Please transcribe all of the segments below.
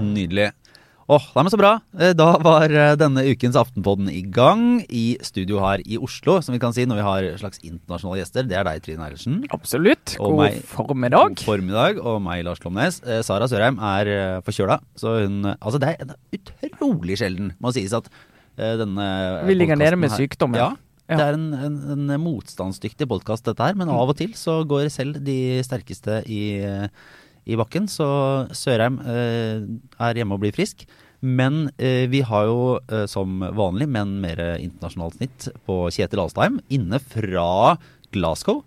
Nydelig. Åh, det er så bra. Eh, Da var eh, denne ukens Aftenpodden i gang i studio her i Oslo, som vi kan si når vi har slags internasjonale gjester. Det er deg, Trine Eilertsen. Absolutt. God meg. formiddag. God formiddag. Og meg, Lars Klomnes. Eh, Sara Sørheim er forkjøla, så hun Altså, det er utrolig sjelden, må sies, at eh, denne Vi ligger nede med her- ja. Ja. Det er en, en, en motstandsdyktig podkast, dette her. Men av og til så går selv de sterkeste i, i bakken. Så Sørheim eh, er hjemme og blir frisk. Men eh, vi har jo eh, som vanlig, men mer internasjonalt snitt, på Kjetil Alstheim inne fra Glasgow.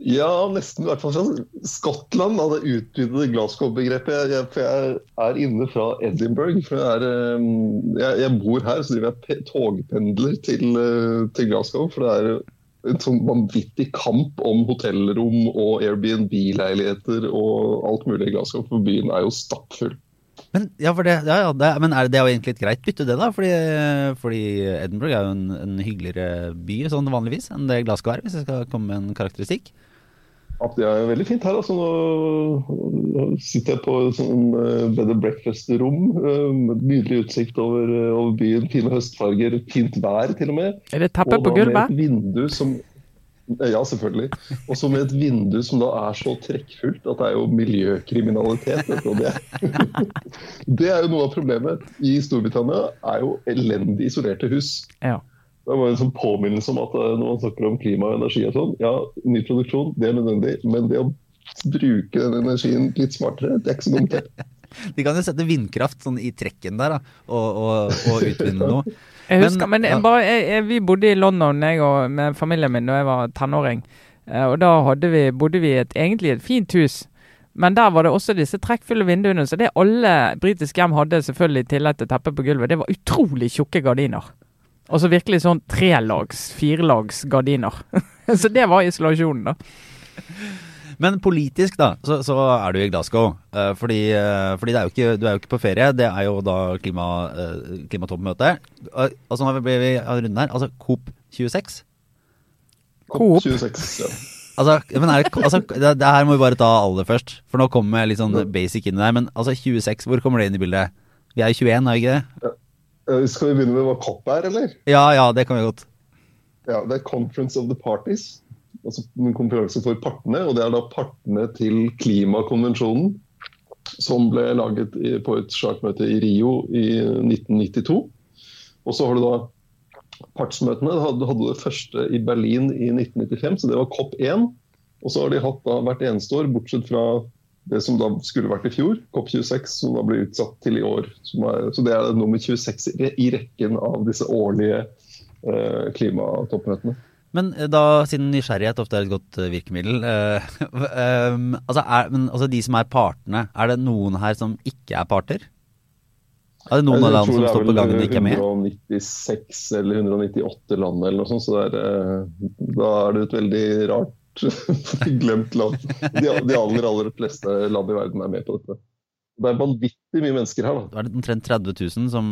Ja, nesten. I hvert fall fra Skottland, av det utvidede Glasgow-begrepet. Jeg, for jeg er inne fra Edinburgh. For jeg, er, eh, jeg, jeg bor her, så driver jeg togpendler til, eh, til Glasgow. For det er en sånn vanvittig kamp om hotellrom og Airbnb-leiligheter og alt mulig i Glasgow. For byen er jo stappfull. Men, ja, det, ja, ja, det, men er det, jo egentlig et greit bytte, det, da? Fordi, fordi Edinburgh er jo en, en hyggeligere by sånn vanligvis enn det Glasgow er, hvis jeg skal komme med en karakteristikk. Det er veldig fint her. altså Nå sitter jeg på et sånn eh, bed and breakfast-rom. eh, med Nydelig utsikt over, eh, over byen. Fine høstfarger, fint vær til og med. Er det teppe på gulvet? med et vindu som Ja, selvfølgelig. Og så med et vindu som da er så trekkfullt at det er jo miljøkriminalitet. det, det er jo noe av problemet. I Storbritannia er jo elendig isolerte hus. Ja. Det var en sånn påminnelse om at eh, når man snakker om klima og energi og sånn, ja, ny produksjon det er nødvendig, men det å bruke den energien litt smartere, det er ikke så dumt. det. De kan jo sette vindkraft sånn i trekken der, da, og, og, og utvinne noe. Jeg husker, men, ja. bare, jeg, jeg, vi bodde i London jeg og, med familien min da jeg var tenåring. Eh, og da hadde vi, bodde vi i et, egentlig et fint hus. Men der var det også disse trekkfulle vinduene. Så det alle britiske hjem hadde, selvfølgelig i tillegg til teppe på gulvet, det var utrolig tjukke gardiner. Altså virkelig sånn trelags, firelags gardiner. så det var isolasjonen, da. Men politisk, da, så, så er du i Glasgow. Uh, fordi uh, fordi det er jo ikke, du er jo ikke på ferie. Det er jo da klima, uh, klimatoppmøte. Eh, og så har vi vi runden her. Altså COP26. COP26, ja. Altså, men er altså, det, det her må vi bare ta aller først. For nå kommer jeg litt sånn basic inn i det her. Men altså 26, hvor kommer det inn i bildet? Vi er i 21, er vi ikke det? Eh, Skal vi begynne med hva COP er, eller? Ja ja, det kan vi godt. Ja, Det er Conference of the Parties. Altså en konferanse for partene. Og det er da partene til klimakonvensjonen. Som ble laget på et chartmøte i Rio i 1992. Og så har du da partsmøtene. Du hadde det første i Berlin i 1995, så det var COP1. Og så har de hatt da hvert eneste år, bortsett fra det som da skulle vært i fjor, COP26, som da ble utsatt til i år. Som er, så det er nummer 26 i, i rekken av disse årlige eh, klimatoppmøtene. Men eh, da, siden nysgjerrighet ofte er et godt eh, virkemiddel eh, um, altså, er, men, altså De som er partene, er det noen her som ikke er parter? Er det noen av landene som det er står på gangen og ikke er med? 196 eller 198 land eller noe sånt, så det er, eh, da er det et veldig rart glemt land. De, de aller, aller fleste land i verden er med på dette. Det er vanvittig mye mennesker her, da. Det er omtrent 30 000 som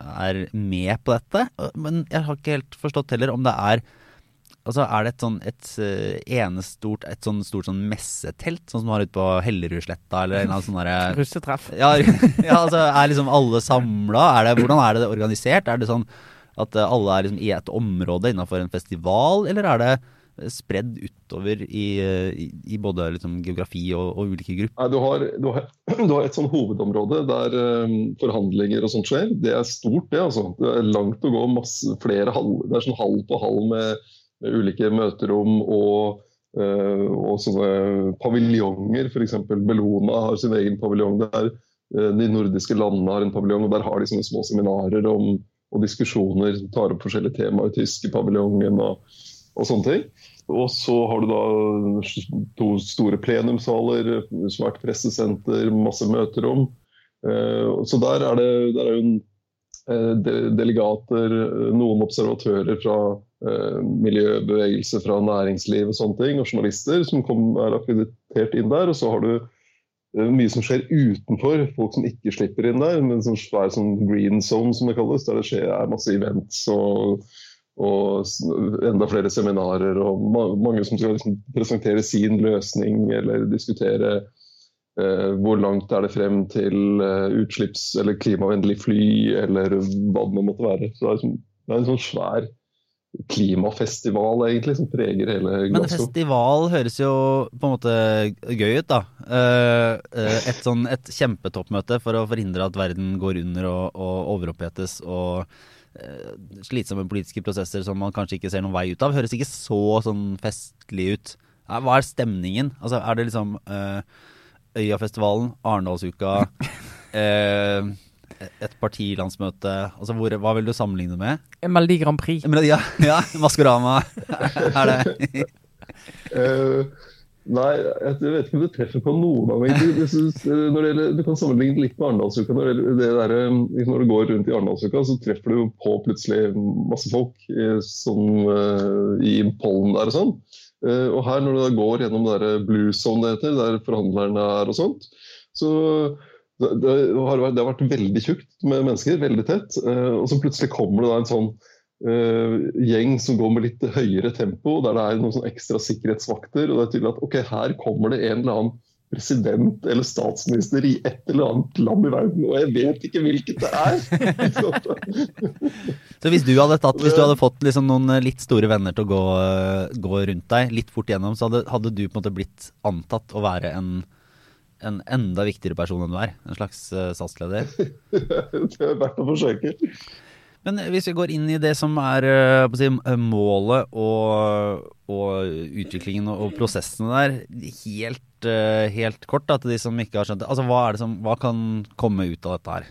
er med på dette. Men jeg har ikke helt forstått heller om det er Altså Er det et sånn et eh, enestort et sånn stort sånn messetelt, sånn som du har ute på Hellerudsletta eller en eller annen sånn derre Russetreff. ja, ja, altså er liksom alle samla? Hvordan er det organisert? Er det sånn at alle er liksom i et område innafor en festival, eller er det spredd utover eh, i, i både liksom geografi og, og ulike grupper? Nei, du, har, du, har, du har et sånn hovedområde der eh, forhandlinger og sånt skjer. Det er stort, det. altså. Det er langt å gå. masse flere halv, Det er sånn halv på halv med, med ulike møterom og, Uh, og sånne paviljonger. F.eks. Bellona har sin egen paviljong der. De nordiske landene har en paviljong, og der har de sånne små seminarer om, og diskusjoner. Tar opp forskjellige temaer. i Tyske paviljongen og, og sånne ting. Og så har du da to store plenumssaler, svært pressesenter, masse møterom. Eh, Så der er det, der er jo en, eh, delegater, eh, noen observatører fra miljøbevegelse, fra næringsliv og sånne ting, og journalister som kom, er akkreditert inn der. Og så har du mye som skjer utenfor, folk som ikke slipper inn der. Men som er sånn green zone, som det kalles, der det skjer er masse events og, og enda flere seminarer og mange som skal liksom presentere sin løsning eller diskutere eh, hvor langt er det frem til eh, utslipps- eller klimavennlig fly, eller hva det måtte være. Så det er, liksom, det er en sånn svær klimafestival egentlig som preger hele Glasgow. Men festival høres jo på en måte gøy ut, da. Eh, et, sånn, et kjempetoppmøte for å forhindre at verden går under og, og overopphetes og Eh, slitsomme politiske prosesser som man kanskje ikke ser noen vei ut av, høres ikke så sånn festlig ut. Hva er stemningen? Altså, er det liksom uh, Øyafestivalen, Arendalsuka, uh, et partilandsmøte altså hvor, Hva vil du sammenligne det med? Melodi Grand Prix. Ja, ja Maskorama. er det uh, Nei, jeg vet ikke om det treffer på noen av meg. Du kan sammenligne litt med Arendalsuka. Når, liksom når, du går rundt i Arendalsuka, så treffer du på plutselig masse folk som, i pollen der og sånn. Eh, og her, når du da går gjennom det blue zone det heter, der forhandlerne er og sånt, så det, det, har vært, det har vært veldig tjukt med mennesker, veldig tett. Eh, og så plutselig kommer det da en sånn gjeng som går med litt høyere tempo, der det er noen sånne ekstra sikkerhetsvakter. og det er tydelig at ok, her kommer det en eller annen president eller statsminister i et eller annet land i verden, og jeg vet ikke hvilket det er. så hvis du hadde, tatt, hvis du hadde fått liksom noen litt store venner til å gå, gå, rundt deg litt fort gjennom, så hadde, hadde, du på en måte blitt antatt å være en, en enda viktigere person enn du er? En slags uh, statsleder? det er verdt å forsøke. Men hvis vi går inn i det som er eh, si, målet og, og, utviklingen og prosessene der, helt, eh, helt kort da, til de som ikke har skjønt det. Altså, hva, som, hva kan komme ut av dette her?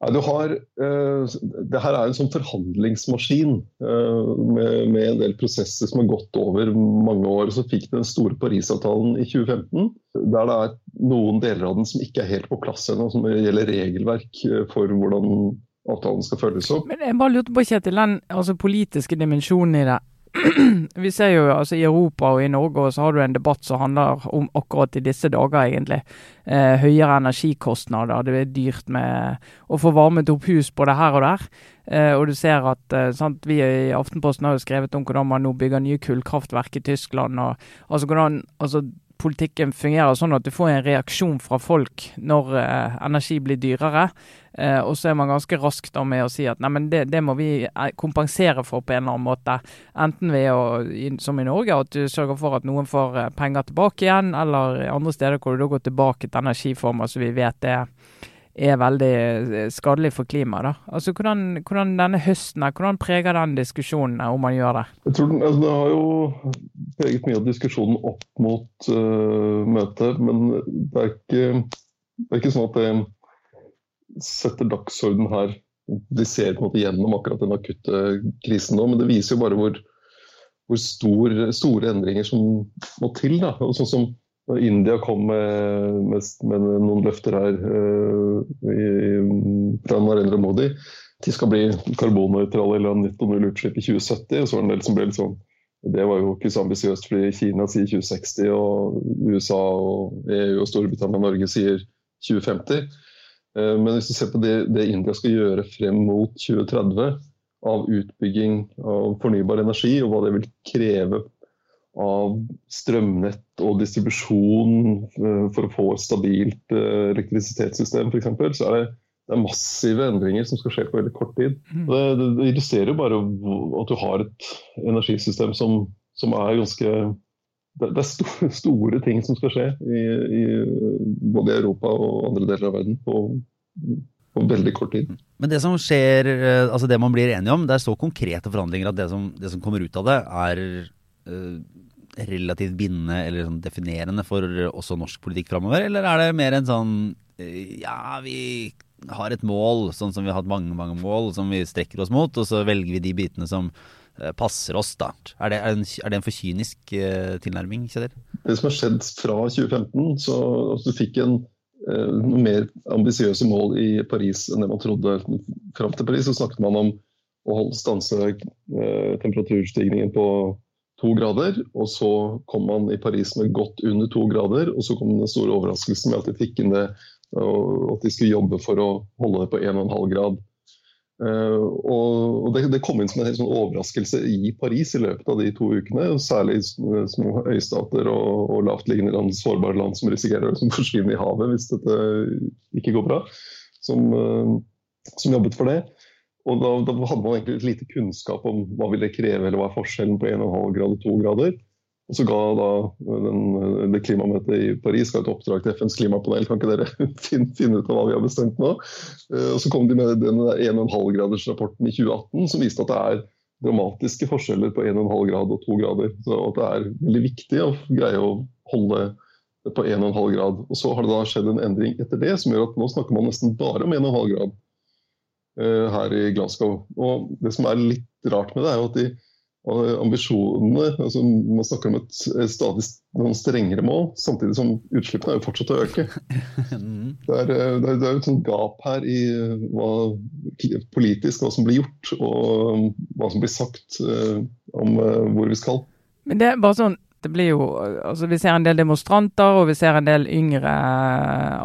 Ja, du har, uh, det her er en sånn forhandlingsmaskin uh, med, med, en del prosesser som har gått over mange år. Så fikk den store Parisavtalen i 2015, der det er noen deler av den som ikke er helt på plass ennå, som gjelder regelverk uh, for hvordan avtalen skal følges opp. Men jeg bare lurte på, Kjetil, den altså, politiske dimensjonen i det. vi ser jo altså i Europa og i Norge så har du en debatt som handler om akkurat i disse dager, egentlig. Eh, høyere energikostnader. Det er dyrt med å få varmet opp hus både her og der. Eh, og du ser at eh, sant, Vi i Aftenposten har jo skrevet om hvordan man nå bygger nye kullkraftverk i Tyskland. og altså hvordan, altså politikken fungerer sånn at du får en reaksjon fra folk når eh, energi blir dyrere. Eh, og så er man ganske rask da med å si at nei, men det, det, må vi eh, kompensere for på en eller annen måte. Enten ved å, som i Norge, at du sørger for at noen får eh, penger tilbake igjen, eller andre steder hvor du da går tilbake til energiformer som vi vet er er veldig eh, skadelig for klimaet. Altså, hvordan, hvordan, denne høsten hvordan preger den diskusjonen om man gjør det? Jeg tror den, altså, Det har jo preget mye av diskusjonen opp mot uh, møtet, men det er, ikke, det er ikke sånn at det setter dagsorden her. De ser på en måte gjennom akkurat den akutte krisen nå, men det viser jo bare hvor, hvor stor, store endringer som må til. da, og sånn som India kom med, med, med noen løfter her uh, i, fra Narendra Modi de skal bli karbonnøytrale eller ha netto null utslipp i 2070. og så var det en del som ble litt sånn det var jo ikke så ambisiøst fordi Kina sier 2060, og USA og EU og Storbritannia og Norge sier 2050. Eh, men hvis du ser på det, det India skal gjøre frem mot 2030 av utbygging av fornybar energi, og hva det vil kreve av strømnett og distribusjon eh, for å få et stabilt eh, elektrisitetssystem f.eks., så er det, det er massive endringer som skal skje på veldig kort tid. Mm. Det, det, det, illustrerer jo bare at du har et energisystem som, som er ganske det, er store, store, ting som skal skje i, i, både Europa og andre deler av verden på, på veldig kort tid. Men det som skjer, eh, altså det man blir enige om, det er så konkrete forhandlinger at det som, det som kommer ut av det, er relativt bindende eller sånn definerende for også norsk politikk framover? Eller er det mer en sånn uh, ja, vi har et mål, sånn som vi har hatt mange mange mål som vi strekker oss mot, og så velger vi de bitene som uh, passer oss. da. Er det, er en, er det en for kynisk tilnærming, Kjetil? Det som har skjedd fra 2015, så altså, du fikk en noe mer ambisiøse mål i Paris enn det man trodde. Fram til Paris så snakket man om å stanse eh, temperaturstigningen på to grader. Og så kom man i Paris med godt under to grader, og så kom den store overraskelsen med at de fikk inn det, og at de skulle jobbe for å holde det på 1,5 grad. Uh, og det, kom inn som en helt sånn overraskelse i Paris i løpet av de to ukene. Særlig små øystater og, og lavtliggende land, sårbare land som risikerer å forsvinne i havet hvis dette ikke går bra, som, uh, som jobbet for det. Og da, da, hadde man egentlig lite kunnskap om hva vil det kreve, eller hva er forskjellen på 1,5 grad og 2 grader. Og så ga da den, det klimamøtet i Paris ga et oppdrag til FNs klimapanel. Kan ikke dere finne, finne, ut av hva vi har bestemt nå? Eh, og så kom de med den 1,5-gradersrapporten i 2018 som viste at det er dramatiske forskjeller på 1,5 grad og 2 grader. Så at det er veldig viktig å greie å holde på 1,5 grad. Og så har det da skjedd en endring etter det som gjør at nå snakker man nesten bare om 1,5 grad her i Glasgow. Og det som er litt rart med det, er jo at de ambisjonene altså Man snakker om et stadig noen strengere mål, samtidig som utslippene er jo fortsatt å øke. Mm. Det er, eh, det er, det er et sånt gap her i hva, politisk hva som blir gjort, og hva som blir sagt om hvor vi skal. Men det er bare sånn det blir jo, altså Vi ser en del demonstranter og vi ser en del yngre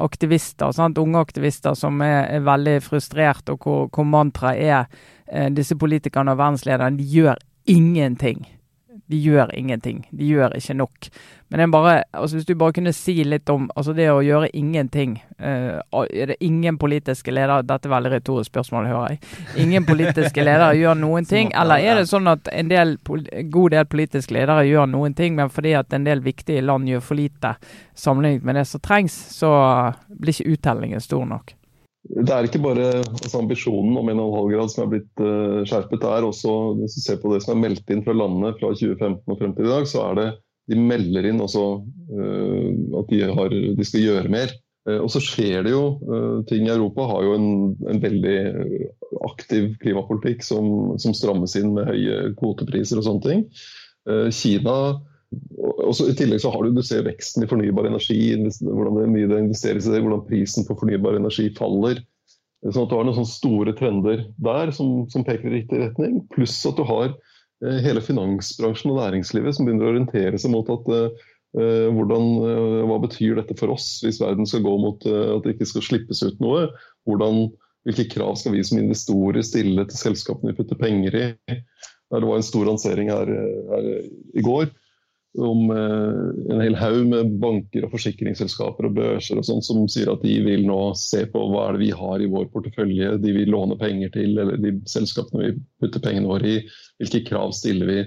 aktivister, sant? unge aktivister som er, er veldig frustrert, og hvor, hvor mantraet er eh, disse politikerne og verdenslederne de gjør ingenting. De gjør ingenting. De gjør ikke nok. Men bare, altså hvis du bare kunne si litt om altså det å gjøre ingenting uh, Er det ingen politiske ledere Dette er veldig retorisk spørsmål, hører jeg. Ingen politiske ledere gjør noen ting? Eller er det sånn at en del, god del politiske ledere gjør noen ting, men fordi at en del viktige land gjør for lite sammenlignet med det som trengs, så blir ikke uttellingen stor nok? Det er ikke bare altså, ambisjonen om 1,5 grad som er blitt uh, skjerpet. Det er også, Hvis du ser på det som er meldt inn fra landene fra 2015 og frem til i dag, så er det de melder inn også uh, at de, har, de, skal gjøre mer. Uh, og så skjer det jo ting. Europa har jo en, en veldig aktiv klimapolitikk som, som, strammes inn med høye kvotepriser og sånne ting. Kina også I tillegg så har du, du ser veksten i fornybar energi, hvordan det, mye det investeres i det, hvordan prisen på fornybar energi faller. Sånn at Du har noen sånne store trender der som, som peker i riktig retning. Pluss at du har eh, hele finansbransjen og næringslivet som begynner å orientere seg mot at eh, eh hvordan, eh, hva betyr dette for oss hvis verden skal gå mot eh, at det ikke skal slippes ut noe. Hvordan, hvilke krav skal vi som investorer stille til selskapene vi putter penger i. Det var en stor lansering her, her i går om eh, en hel haug med banker og forsikringsselskaper og børser og sånt, som sier at de vil nå se på hva er det vi har i vår portefølje de vil låne penger til, eller de selskapene vi putter pengene våre i. Hvilke krav stiller vi?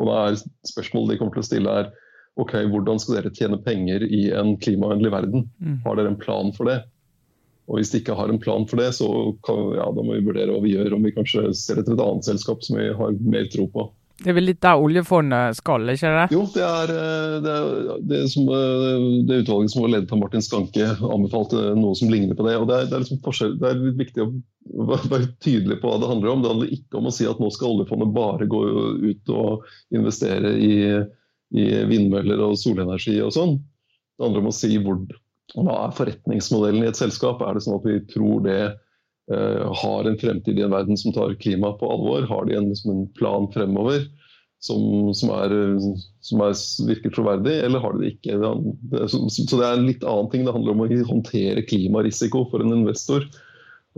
Og da er Spørsmålet de kommer til å stille er ok, hvordan skal dere tjene penger i en klimavennlig verden? Mm. Har dere en plan for det? Og Hvis de ikke har en plan for det, så kan, ja, da må vi vurdere hva vi gjør. Om vi kanskje ser etter et annet selskap som vi har mer tro på. Det er vel litt der oljefondet skal, ikke det? Jo, det er eh, det, er, det, som, eh, det utvalget som var ledet av Martin Skanke, anbefalte noe som ligner på det. og Det er, det er, liksom det er viktig å være tydelig på hva det handler om. Det handler ikke om å si at nå skal oljefondet bare gå ut og investere i, i vindmøller og solenergi og sånn. Det handler om å si hvor, hva er forretningsmodellen i et selskap. Er det sånn at vi tror det har en fremtid i en verden som tar klima på alvor? Har de en, liksom en plan fremover som, som, er, som er, virker troverdig, eller har de det ikke? Så, det er en litt annen ting. Det handler om å håndtere klimarisiko for en investor.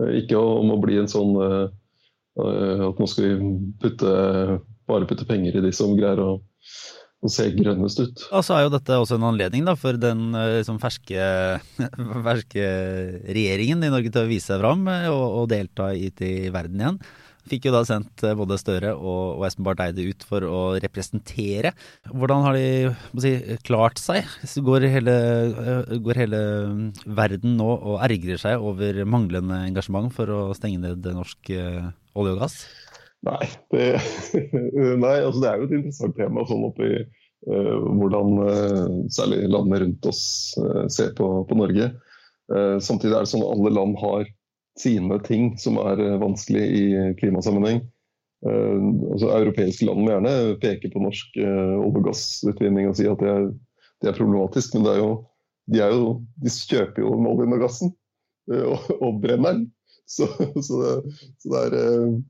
Eh, ikke om å bli en sånn uh, at nå skal vi putte, bare putte penger i de som greier å og ser grønnest ut. Og så er jo dette også en anledning da, for den liksom, ferske, ferske, regjeringen i Norge til å vise seg fram eh, og, og delta ut i verden igjen. Fikk jo da sendt eh, både Støre og, og Espen Barth Eide ut for å representere. Hvordan har de si, klart seg? Går hele, går hele, verden nå og ergrer seg over manglende engasjement for å stenge ned norsk olje og gass? Nei, det, nei, altså det er jo et interessant tema sånn oppi uh, hvordan uh, særlig landene rundt oss uh, ser på, på Norge. samtidig er det sånn at alle land har sine ting som er vanskelig i klimasammenheng. altså Europeiske land må gjerne peke på norsk olje- og gassutvinning og si at det er, det er problematisk, men er jo, de, er jo, de kjøper jo oljen og gassen og, og brenner den. Så, så, så det er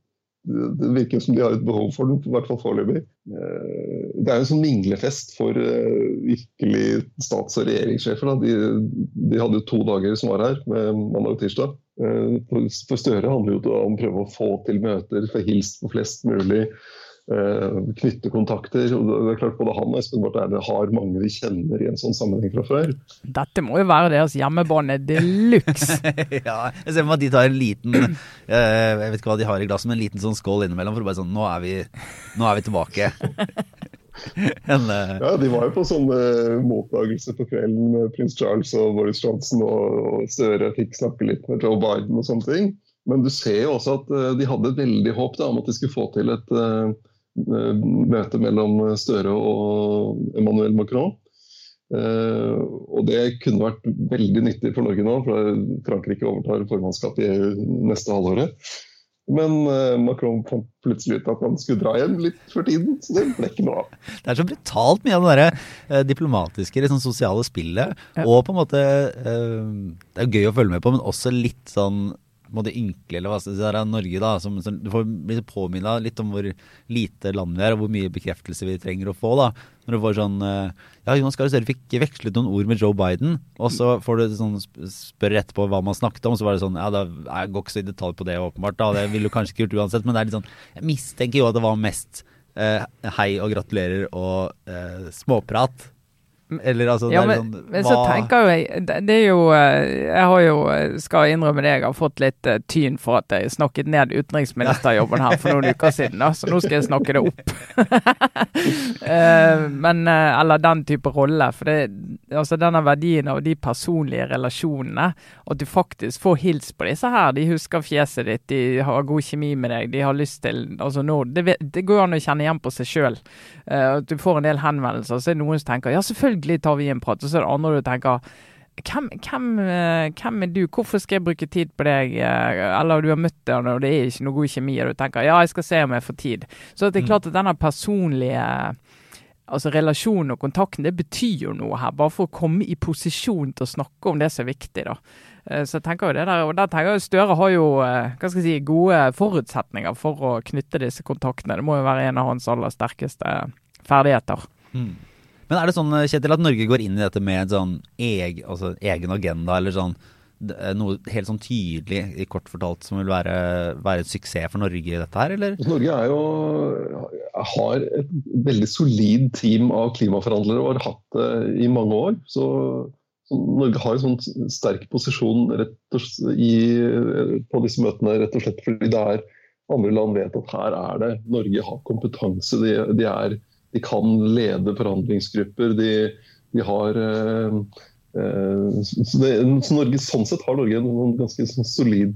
det virker som de har et behov for den, i hvert fall foreløpig. Eh, det er en sånn minglefest for eh, virkelig stats- og regjeringssjefer. De, de, hadde jo to dager som var her, med mandag og tirsdag. For Støre handler jo om å prøve å få til møter, få hilst på flest mulig. Eh, knytte kontakter. og det er klart Både han og Espen Barth Eide har mange de kjenner i en sånn sammenheng fra før. Dette må jo være deres hjemmebane de luxe. ja, jeg ser for meg at de tar en liten eh, Jeg vet ikke hva de har i glasset, men en liten sånn skål innimellom. For å bare sånn Nå er vi, nå er vi tilbake. en, uh... Ja, de var jo på sånne mottagelser på kvelden med prins Charles og Boris Johnson, og, og Støre fikk snakke litt med Joe Biden og sånne ting. Men du ser jo også at de hadde et veldig håp da, om at de skulle få til et Eh, møte mellom Støre og Emmanuel Macron. Uh, og det kunne vært veldig nyttig for Norge nå, for Frankrike overtar formannskapet i EU neste halvåret. Men uh, Macron fant plutselig ut at han skulle dra hjem litt for tiden, så det ble ikke noe av. Det er så brutalt mye av det der, uh, diplomatiske, liksom, sosiale spillet. Ja. Og på en måte Det er gøy å følge med på, men også litt sånn måte ynkelig, eller hva skal jeg si, Norge, da. Som, som, du får bli påminna litt om hvor lite land vi er, og hvor mye bekreftelse vi trenger å få. da. Når du får sånn eh, Ja, Jonas Gahr Støre fikk vekslet noen ord med Joe Biden, og så får du sånn spør etterpå hva man snakket om, så var det sånn Ja, da, jeg går ikke så i detalj på det, åpenbart. da, Det ville du kanskje ikke gjort uansett, men det er litt sånn Jeg mistenker jo at det var mest eh, hei og gratulerer og eh, småprat. Eller altså ja, men, sånn, men så tenker jeg Det er jo eh, Jeg har jo, eh, skal innrømme det, jeg har fått litt uh, tyn for at jeg snakket ned utenriksministerjobben her for noen uker siden, da, så nå skal jeg snakke det opp. men Eller den type rolle. For det, altså denne verdien av de personlige relasjonene, at du faktisk får hilst på disse her, de husker fjeset ditt, de har god kjemi med deg, de har lyst til altså nå, det, det går an å kjenne igjen på seg sjøl. at du får en del henvendelser, så er det noen som tenker ja, selvfølgelig selvfølgelig tar vi en prat. Og så er det andre du tenker hvem, hvem, eh, hvem, er du? Hvorfor skal jeg bruke tid på deg? Eh, eller du har møtt deg og det er ikke noe god kjemi, og du tenker ja, jeg skal se om jeg får tid. Så det er mm. klart at denne personlige altså relasjonen og kontakten, det betyr jo noe her. Bare for å komme i posisjon til å snakke om det som er viktig, da. Eh, så jeg tenker jo det der, og der tenker jeg Støre har jo hva skal jeg si, gode forutsetninger for å knytte disse kontaktene. Det må jo være en av hans aller sterkeste ferdigheter. Mm. Men er det sånn Kjetil, at Norge går inn i dette med sånn eg, altså egen agenda, eller sånn noe helt sånn tydelig, kort fortalt, som vil være, være en suksess for Norge i dette her, eller? Norge er jo, har et veldig solid team av klimaforhandlere og har hatt det i mange år. Så, så Norge har en sånn sterk posisjon i, på disse møtene rett og slett fordi det er andre land vet at her er det Norge har kompetanse. De, de er de kan lede forhandlingsgrupper. De, de har eh, eh, så, det, så Norge, Sånn sett har Norge en ganske sånn solid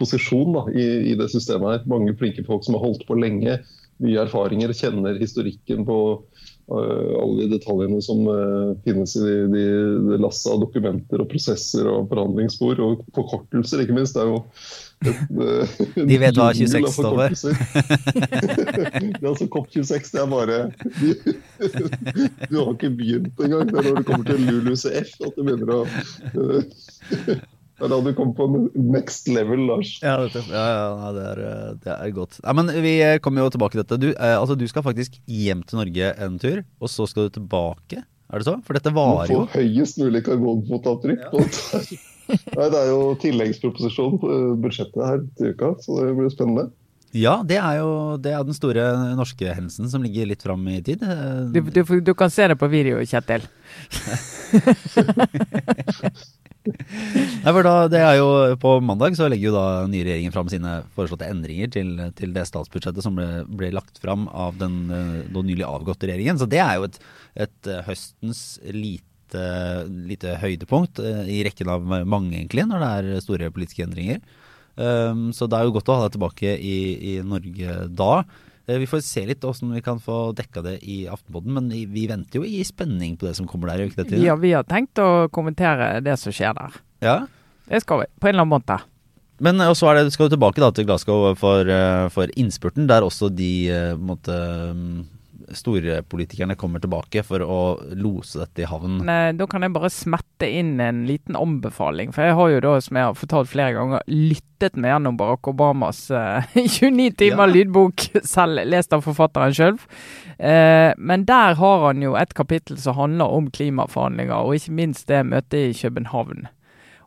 posisjon da, i, i, det systemet. her. Mange flinke folk som har holdt på lenge. Mye erfaringer, kjenner historikken på uh, alle de detaljene som uh, finnes i de, de, de lasset av dokumenter og prosesser og forhandlingsspor. Og forkortelser, ikke minst. Det er jo de vet hva 26 står for. det er altså COP26. Det er bare du, har ikke begynt engang. Det er når du kommer til LULUCF at du begynner å Det er da du kommer på next level, Lars. Ja, det, ja, ja det, er, det, er, godt. Ja, men Vi kommer jo tilbake til dette. Du, eh, altså, du skal faktisk hjem til Norge en tur, og så skal du tilbake? Er det så? For dette varer jo Du får høyest mulig karbonfotavtrykk. Ja. Nei, det er jo tilleggsproposisjon på budsjettet her til uka, så det blir spennende. Ja, det er jo det er den store norske hendelsen som ligger litt fram i tid. Du, du, du kan se det på video, Kjetil. Nei, for da, det er jo På mandag så legger jo da nye regjeringen fram sine foreslåtte endringer til, til det statsbudsjettet som ble, ble lagt fram av den, den nylig avgåtte regjeringen. Så det er jo et, et høstens lite lite, lite høydepunkt eh, i rekken av mange, egentlig, når det er store politiske endringer. Um, så det er jo godt å ha deg tilbake i, i Norge da. Uh, vi får se litt hvordan vi kan få dekka det i Aftenpodden, men vi venter jo i spenning på det som kommer der. ikke Ja, vi har tenkt å kommentere det som skjer der. Ja? Det skal vi, på en eller annen måte. Men og så skal du tilbake da til Glasgow for, for innspurten, der også de måtte storpolitikerne kommer tilbake for å lose dette i havn? Da kan jeg bare smette inn en liten anbefaling. For jeg har jo da, som jeg har fortalt flere ganger, lyttet meg gjennom Barack Obamas uh, eh, 29 timer ja. lydbok, selv lest av forfatteren sjøl. Uh, eh, men der har han jo et kapittel som handler om klimaforhandlinger, og ikke minst det møtet i København.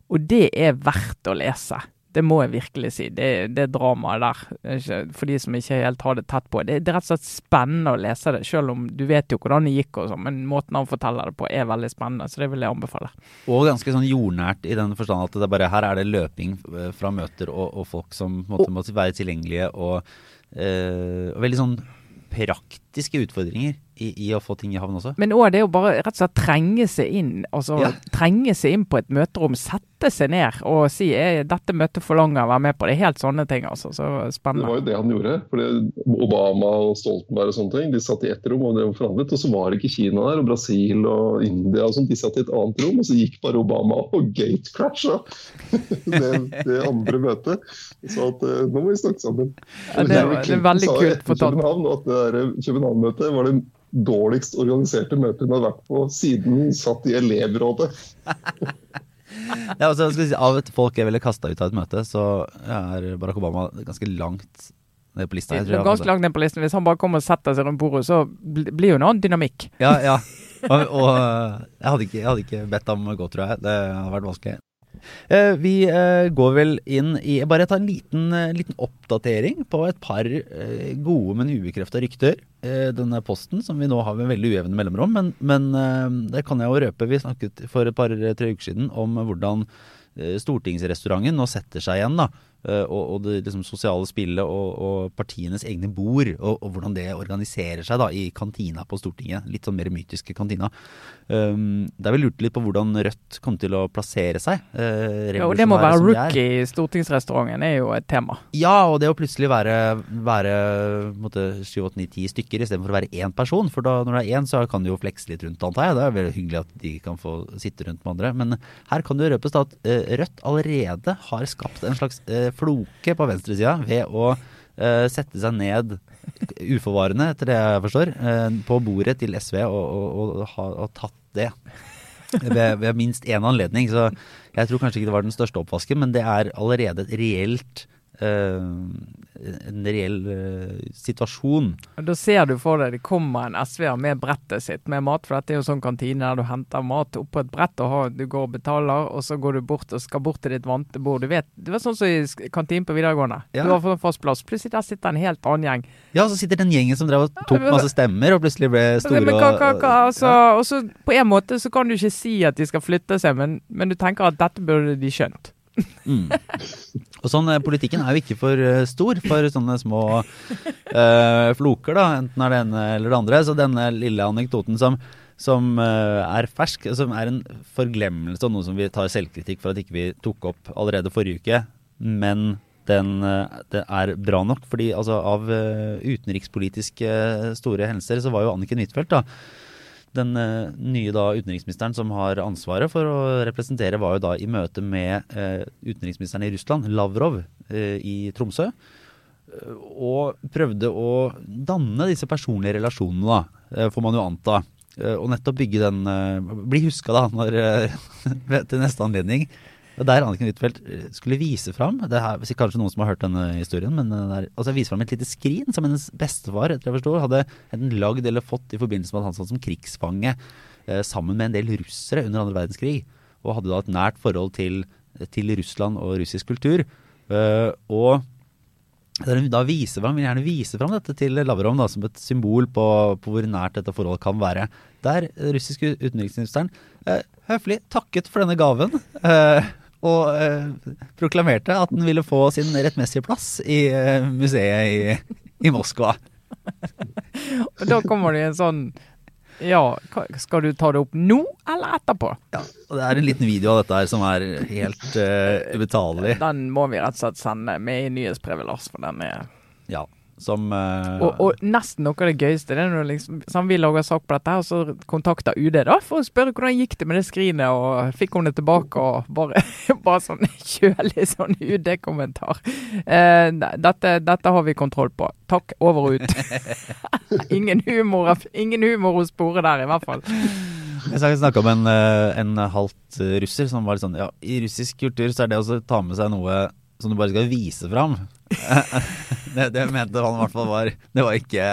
Og det er verdt å lese. Det må jeg virkelig si. Det, det dramaet der, for de som ikke helt har det tett på. Det, det, er rett og slett spennende å lese det, selv om du vet jo hvordan det gikk, og sånn, men måten han forteller det på er veldig spennende. Så det vil jeg anbefale. Og ganske sånn jordnært i den forstand at det bare, her er det løping eh, fra møter og, og folk som måtte, måtte være tilgjengelige, og, øh, og veldig sånn praktiske utfordringer i, i, å få ting i havn også. Men òg det å bare rett og slett trenge seg inn. Altså ja. trenge seg inn på et møterom, sette seg ned og si er dette møtet forlanger å være med på. Det er helt sånne ting. altså, så spennende. Det var jo det han gjorde. fordi Obama og Stoltenberg og sånne ting, de satt i ett rom og det var forhandlet. Og så var det ikke Kina der, og Brasil og India og sånn. De satt i et annet rom, og så gikk bare Obama og gatecrasha det, det andre møtet. Så at eh, nå må vi snakke sammen. Ja, det, det, er veldig kult fortalt. København, at det København-møtet var det dårligst organiserte møtet hun har vært på siden hun satt i elevrådet. ja, altså, si, av et folk jeg ville kasta ut av et møte, så er Barack Obama ganske langt ned på lista. Jeg tror ganske langt ned på listen. Hvis han bare kommer og setter seg rundt bordet, så blir jo en annen dynamikk. Ja, ja. Og, og jeg, hadde ikke, jeg, hadde ikke, bedt ham gå, tror jeg. Det hadde vært vanskelig. Eh, vi eh, går vel inn i Bare ta en liten, eh, liten oppdatering på et par gode, men ubekrefta rykter. Denne posten som vi nå har med veldig ujevne mellomrom. Men, men det kan jeg jo røpe. Vi snakket for et par-tre uker siden om hvordan stortingsrestauranten nå setter seg igjen. da og, og, det liksom, sosiale spillet og, og, partienes egne bord, og, og, hvordan det organiserer seg da i kantina på Stortinget. Litt sånn mer mytiske kantina. Um, der vi lurte litt på hvordan Rødt kom til å plassere seg. Uh, ja, og det må være rookie stortingsrestauranten er jo et tema. Ja, og det å plutselig være, være 7-8-9-10 stykker istedenfor å være én person. For da, når det er én, så kan du jo flekse litt rundt, antar jeg. Det er veldig hyggelig at de kan få sitte rundt med andre. Men her kan det røpes at uh, Rødt allerede har skapt en slags uh, floke på venstresida ved å uh, sette seg ned uforvarende, etter det jeg forstår, uh, på bordet til SV og, og, og, og tatt det. Ved, ved, minst én anledning. Så jeg tror kanskje ikke det var den største oppvasken, men det er allerede et reelt en reell uh, situasjon. Da ser du for deg det kommer en SV-er med brettet sitt med mat, for dette er jo sånn kantine der du henter mat opp på et brett, og har, du går og betaler, og så går du bort og skal bort til ditt vante bord. Du vet, Det var sånn som i kantinen på videregående. Ja. Du har fått en fast plass. Plutselig der sitter en helt annen gjeng. Ja, så sitter den gjengen som drev og tok masse stemmer, og plutselig ble store men, hva, hva, hva, altså, ja. Og så på en måte så kan du ikke si at de skal flytte seg, men, men du tenker at dette burde de skjønt. Mm. Og sånn, eh, Politikken er jo ikke for uh, stor for sånne små uh, floker, da, enten er det ene eller det andre. Så denne lille anekdoten som, som uh, er fersk, som er en forglemmelse og noe som vi tar selvkritikk for at ikke vi tok opp allerede forrige uke, men den, den er bra nok. fordi altså, Av utenrikspolitiske store hendelser så var jo Anniken Huitfeldt da, den uh, nye da, utenriksministeren som har ansvaret for å representere, var jo da i møte med uh, utenriksministeren i Russland, Lavrov, uh, i Tromsø. Og prøvde å danne disse personlige relasjonene, da, får man jo anta. Og nettopp bygge den Bli huska, da, når, til neste anledning. Der Anniken Huitfeldt eh, skulle vise fram det er Kanskje noen som har hørt denne historien, men eh, der, altså vise fram et lite skrin som hennes bestefar etter jeg forstår, hadde enten lagd eller fått i forbindelse med at han satt som krigsfange eh, sammen med en del russere under andre verdenskrig. Og hadde da et nært forhold til, til Russland og russisk kultur. Og da viser frem, vil gjerne vise fram dette til Lavrov da, som et symbol på, på, hvor nært dette forholdet kan være. Der russiske utenriksministeren eh, høflig takket for denne gaven. Eh, og eh, proklamerte at den ville få sin rettmessige plass i eh, museet i, i Moskva. og da kommer det en sånn Ja, skal du ta det opp nå eller etterpå? Ja, og Det er en liten video av dette her som er helt uh, ubetalelig. Den må vi rett og slett sende med i nyhetsbrevet, Lars, for den er Ja. Som, uh, og, og, nesten noe av det gøyeste det er når liksom, sånn vi lager sak på dette, og så kontakter UD da, for å spørre hvordan gikk det med det skrinet, og fikk hun det tilbake, og bare, bare sånn kjølig sånn UD-kommentar. Uh, dette, dette, har vi kontroll på. Takk, over og ut. ingen, humor, ingen humor å spore der, i hvert fall. Jeg snakka med en, eh, en halvt russer som var litt sånn Ja, i russisk kultur så er det å ta med seg noe som du bare skal vise fram. det, det, mente han i hvert fall var Det var ikke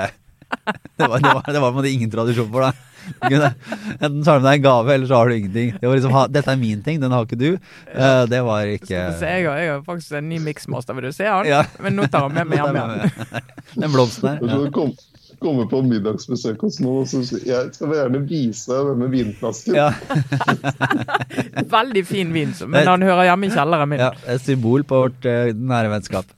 Det var, det var, det var på en måte ingen tradisjon for deg. Enten tar du med deg en gave, eller så har du ingenting. Det var liksom, ha, Dette er min ting, den har ikke du. Uh, det var ikke se, jeg har, jeg har faktisk en ny mixmaster, vil du se han? Ja. Men nå tar han med meg hjem igjen. Den blomsten der. her. Komme på middagsbesøk hos noen, og så jeg skal gjerne vise deg denne vinflasken. Ja. Veldig fin vin, men han hører hjemme i kjelleren min. ja, Et symbol på vårt eh, nære vennskap.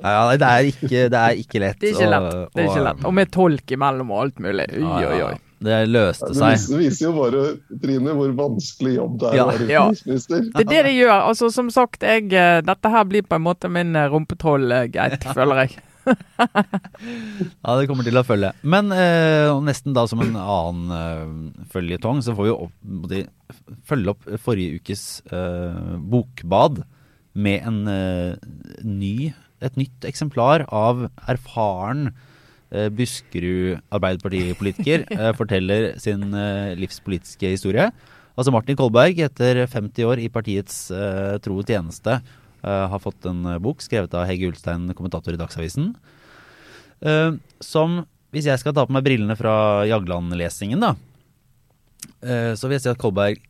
Ja, nei, det er ikke, det er ikke lett. Det er ikke lett. Det er ikke lett. Og med tolk imellom og alt mulig. Oi, Ja, oi, ja. oi. Det løste seg. Det viser jo bare, Trine, hvor vanskelig jobb det er Ja. å være Ja. utenriksminister. Det er det det gjør. Altså, som sagt, jeg, eh, dette her blir på en måte min eh, rumpetroll-gate, føler jeg. Ja, det kommer til å følge. Men eh, nesten da som en annen eh, føljetong, så får vi opp, de følge opp forrige ukes eh, bokbad med en eh, ny, et nytt eksemplar av erfaren eh, Buskerud Arbeiderpartipolitiker eh, forteller sin eh, livspolitiske historie. Altså Martin Kolberg, etter 50 år i partiets tro tjeneste, eh, har fått en eh, bok skrevet av Hege Ulstein, kommentator i Dagsavisen. Eh, som, hvis jeg skal ta på meg brillene fra Jagland-lesingen, da, eh, så vil jeg si at Kolberg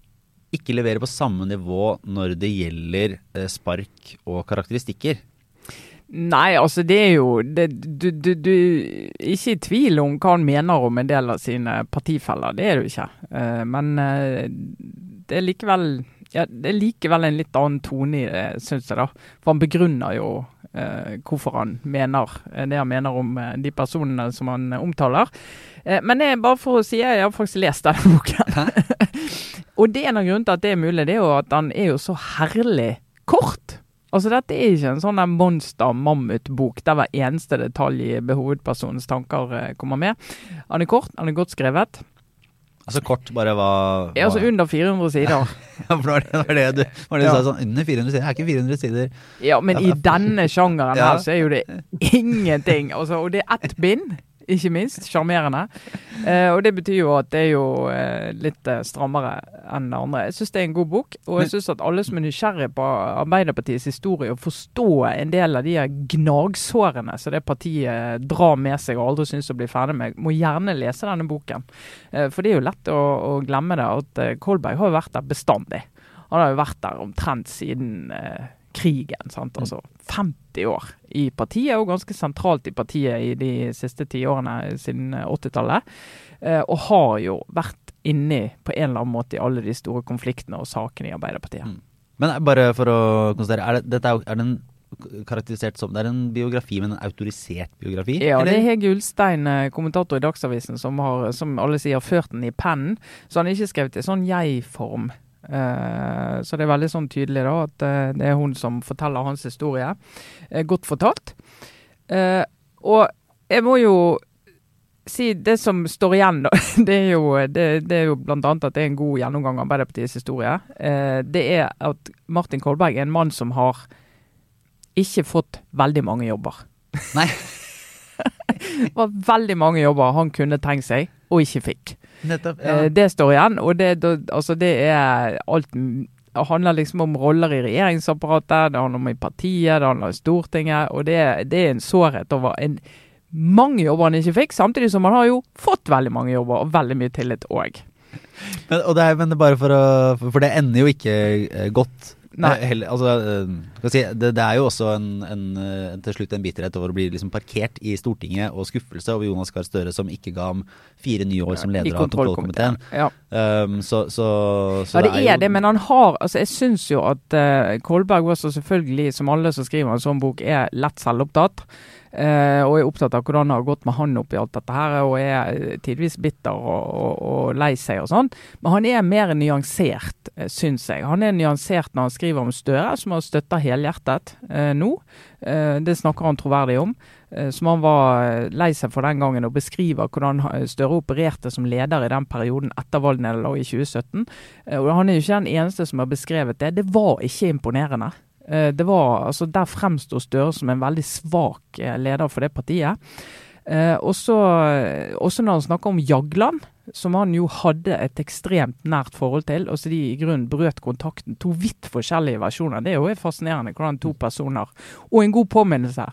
ikke leverer på samme nivå når det gjelder eh, spark og karakteristikker. Nei, altså det er jo det, du, du, du Ikke i tvil om hva han mener om en del av sine partifeller, det er du ikke. Eh, men eh, det er likevel ja, det er likevel en litt annen tone i det, syns jeg. da. For han begrunner jo eh, hvorfor han mener eh, det han mener om eh, de personene som han eh, omtaler. Eh, men er bare for å si, jeg har faktisk lest denne boken. Og det er en av grunnene til at det er mulig, det er jo at han er jo så herlig kort. Altså Dette er ikke en sånn monster-mammut-bok der hver eneste detalj i hovedpersonens tanker eh, kommer med. Han er kort, han er godt skrevet. Altså kort, bare hva, Ja, altså under 400 sider. Ja, for det var det, det var det du, var det du Ja. sa sånn Under 400 sider? Er ikke 400 sider? Ja, men i denne sjangeren Ja. her så er jo det ingenting. Altså, og det er ett bind, ikke minst. Sjarmerende. Eh, og det betyr jo at det er jo eh, litt eh, strammere enn det andre. Jeg syns det er en god bok, og jeg syns at alle som er nysgjerrig på Arbeiderpartiets historie, og forstår en del av de gnagsårene som det partiet drar med seg og aldri syns å bli ferdig med, må gjerne lese denne boken. Eh, for det er jo lett å, å glemme det at eh, Kolberg har jo vært der bestandig. Han har jo vært der omtrent siden eh, krigen. Sant? Altså 50 år i partiet, og ganske sentralt i partiet i de siste tiårene siden eh, 80-tallet. Eh, og har jo vært inni på en eller annen måte i alle de store konfliktene og sakene i Arbeiderpartiet. Mm. Men bare for å konstatere, er, det, dette er, er den karakterisert som Det er en biografi, men en autorisert biografi? Ja, det er? Hege Ulstein, eh, kommentator i Dagsavisen, som har, som alle sier, ført den i pennen. Så han har ikke skrevet i sånn jeg-form. Eh, så det er veldig sånn tydelig da, at eh, det er hun som forteller hans historie. Eh, godt fortalt. Og jeg må jo si det som står igjen, da, det er jo, det, det er jo bl.a. at det er en god gjennomgang av Arbeiderpartiets historie. Det er at Martin Kolberg er en mann som har ikke fått veldig mange jobber. Nei. Det var veldig mange jobber han kunne tenkt seg, og ikke fikk. Nettopp. Eh, det står igjen, og det, altså det er alt Det handler liksom om roller i regjeringsapparatet, det handler om i partiet, det handler om Stortinget, og det, det er en sårhet over en mange jobber han ikke fikk, samtidig som han har jo fått veldig mange jobber, og veldig mye tillit òg. Men, og det er, men det bare for å For det ender jo ikke eh, godt. Nei. Eh, heller, altså, eh, si, det, det er jo også en, en, eh, til slutt en bitterhet over å bli liksom parkert i Stortinget og skuffelse over Jonas Gahr Støre, som ikke ga ham fire nye år som leder av kontrollkomiteen. Ja. Um, så, så, så Ja, det er jo- det, men han har altså Jeg syns jo at uh, Kolberg også selvfølgelig, som alle som skriver en sånn bok, er lett selvopptatt. Eh, og er opptatt av hvordan det har gått med han oppi alt dette her, og er eh, tidvis bitter og, og, og lei seg og sånn. Men han er mer nyansert, uh, syns jeg. Han er nyansert når han skriver om Støre, som han støtter helhjertet eh, nå. Eh, det snakker han troverdig om. eh, som han var eh, lei seg for den gangen, og beskriver hvordan Støre opererte som leder i den perioden etter valgnederlaget i 2017. Eh, og Han er jo ikke den eneste som har beskrevet det. Det var ikke imponerende. Eh, Det var, altså Der fremstår Støre som en veldig svak eh, leder for det partiet. Eh, også, også når han snakker om Jagland, som han jo hadde et ekstremt nært forhold til, og så de i grunnen brøt kontakten. To vidt forskjellige versjoner. Det er jo fascinerende hvordan to personer, og en god påminnelse,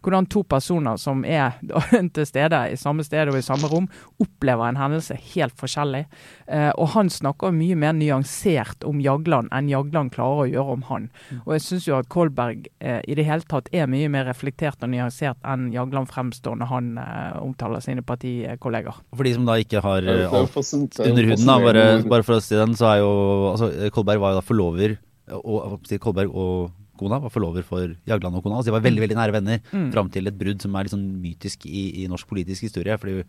hvordan to personer som er til stede i samme sted og i samme rom, opplever en hendelse helt forskjellig. Eh, og han snakker mye mer nyansert om Jagland enn Jagland klarer å gjøre om han. Mm. Og jeg syns jo at Kolberg eh, i det hele tatt er mye mer reflektert og nyansert enn Jagland fremstår når han eh, omtaler sine partikolleger. For de som da ikke har under huden, da, bare, bare, for å si den, så er jo altså, Kolberg var jo da forlover, og, Kolberg og kona var forlover for Jagland og kona. Altså de var veldig veldig nære venner mm. fram til et brudd som er litt sånn mytisk i, i, norsk politisk historie. fordi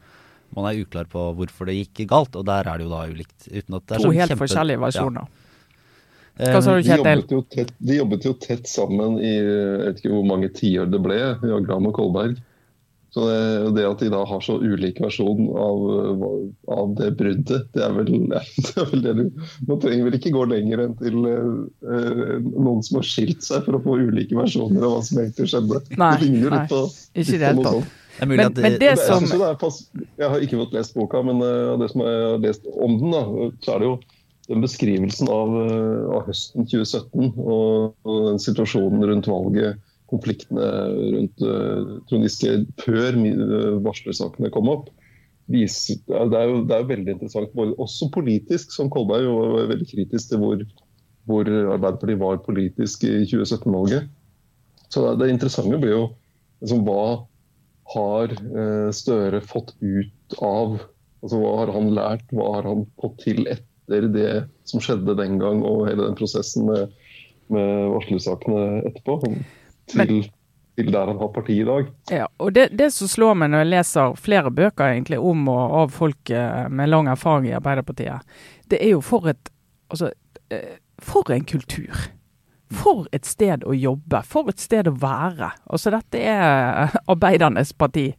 man er uklar på hvorfor det gikk galt, og der er det jo da ulikt. Uten at det er to helt kjempe, forskjellige versjoner. Ja. Hva sa du, Kjetil? De, de jobbet jo tett sammen i jeg vet ikke hvor mange tiår det ble, Jagland og Kolberg. Så det, det, at de da har så ulik versjon av, av det bruddet, det er, vel, det er vel det du Man trenger vel ikke gå lenger enn til uh, noen som har skilt seg for å få ulike versjoner av hva som egentlig skjedde. Nei, det ligner jo litt på, ikke det helt tatt. Men, men, det, det som... jeg, pass, jeg, har ikke fått lest boka, men uh, det som jeg har lest om den, da, så er det jo den beskrivelsen av, uh, av høsten 2017 og, og den situasjonen rundt valget konfliktene rundt uh, Trond Giske før uh, varslersakene kom opp. Viser, det, er jo, det er jo veldig interessant, også politisk, som Kolberg var veldig kritisk til hvor, hvor Arbeiderpartiet var politisk i 2017-valget. Så det, interessante blir jo liksom, hva har uh, Støre fått ut av altså Hva har han lært, hva har han fått til etter det som skjedde den gang, og hele den prosessen med, med varslersakene etterpå? Til, til der han har parti i dag. Ja, og det, det, som slår meg når jeg leser flere bøker egentlig om og av folk eh, med lang erfaring i Arbeiderpartiet, det er jo for et Altså, eh, for en kultur. For et sted å jobbe, for et sted å være. Altså Dette er arbeidernes parti.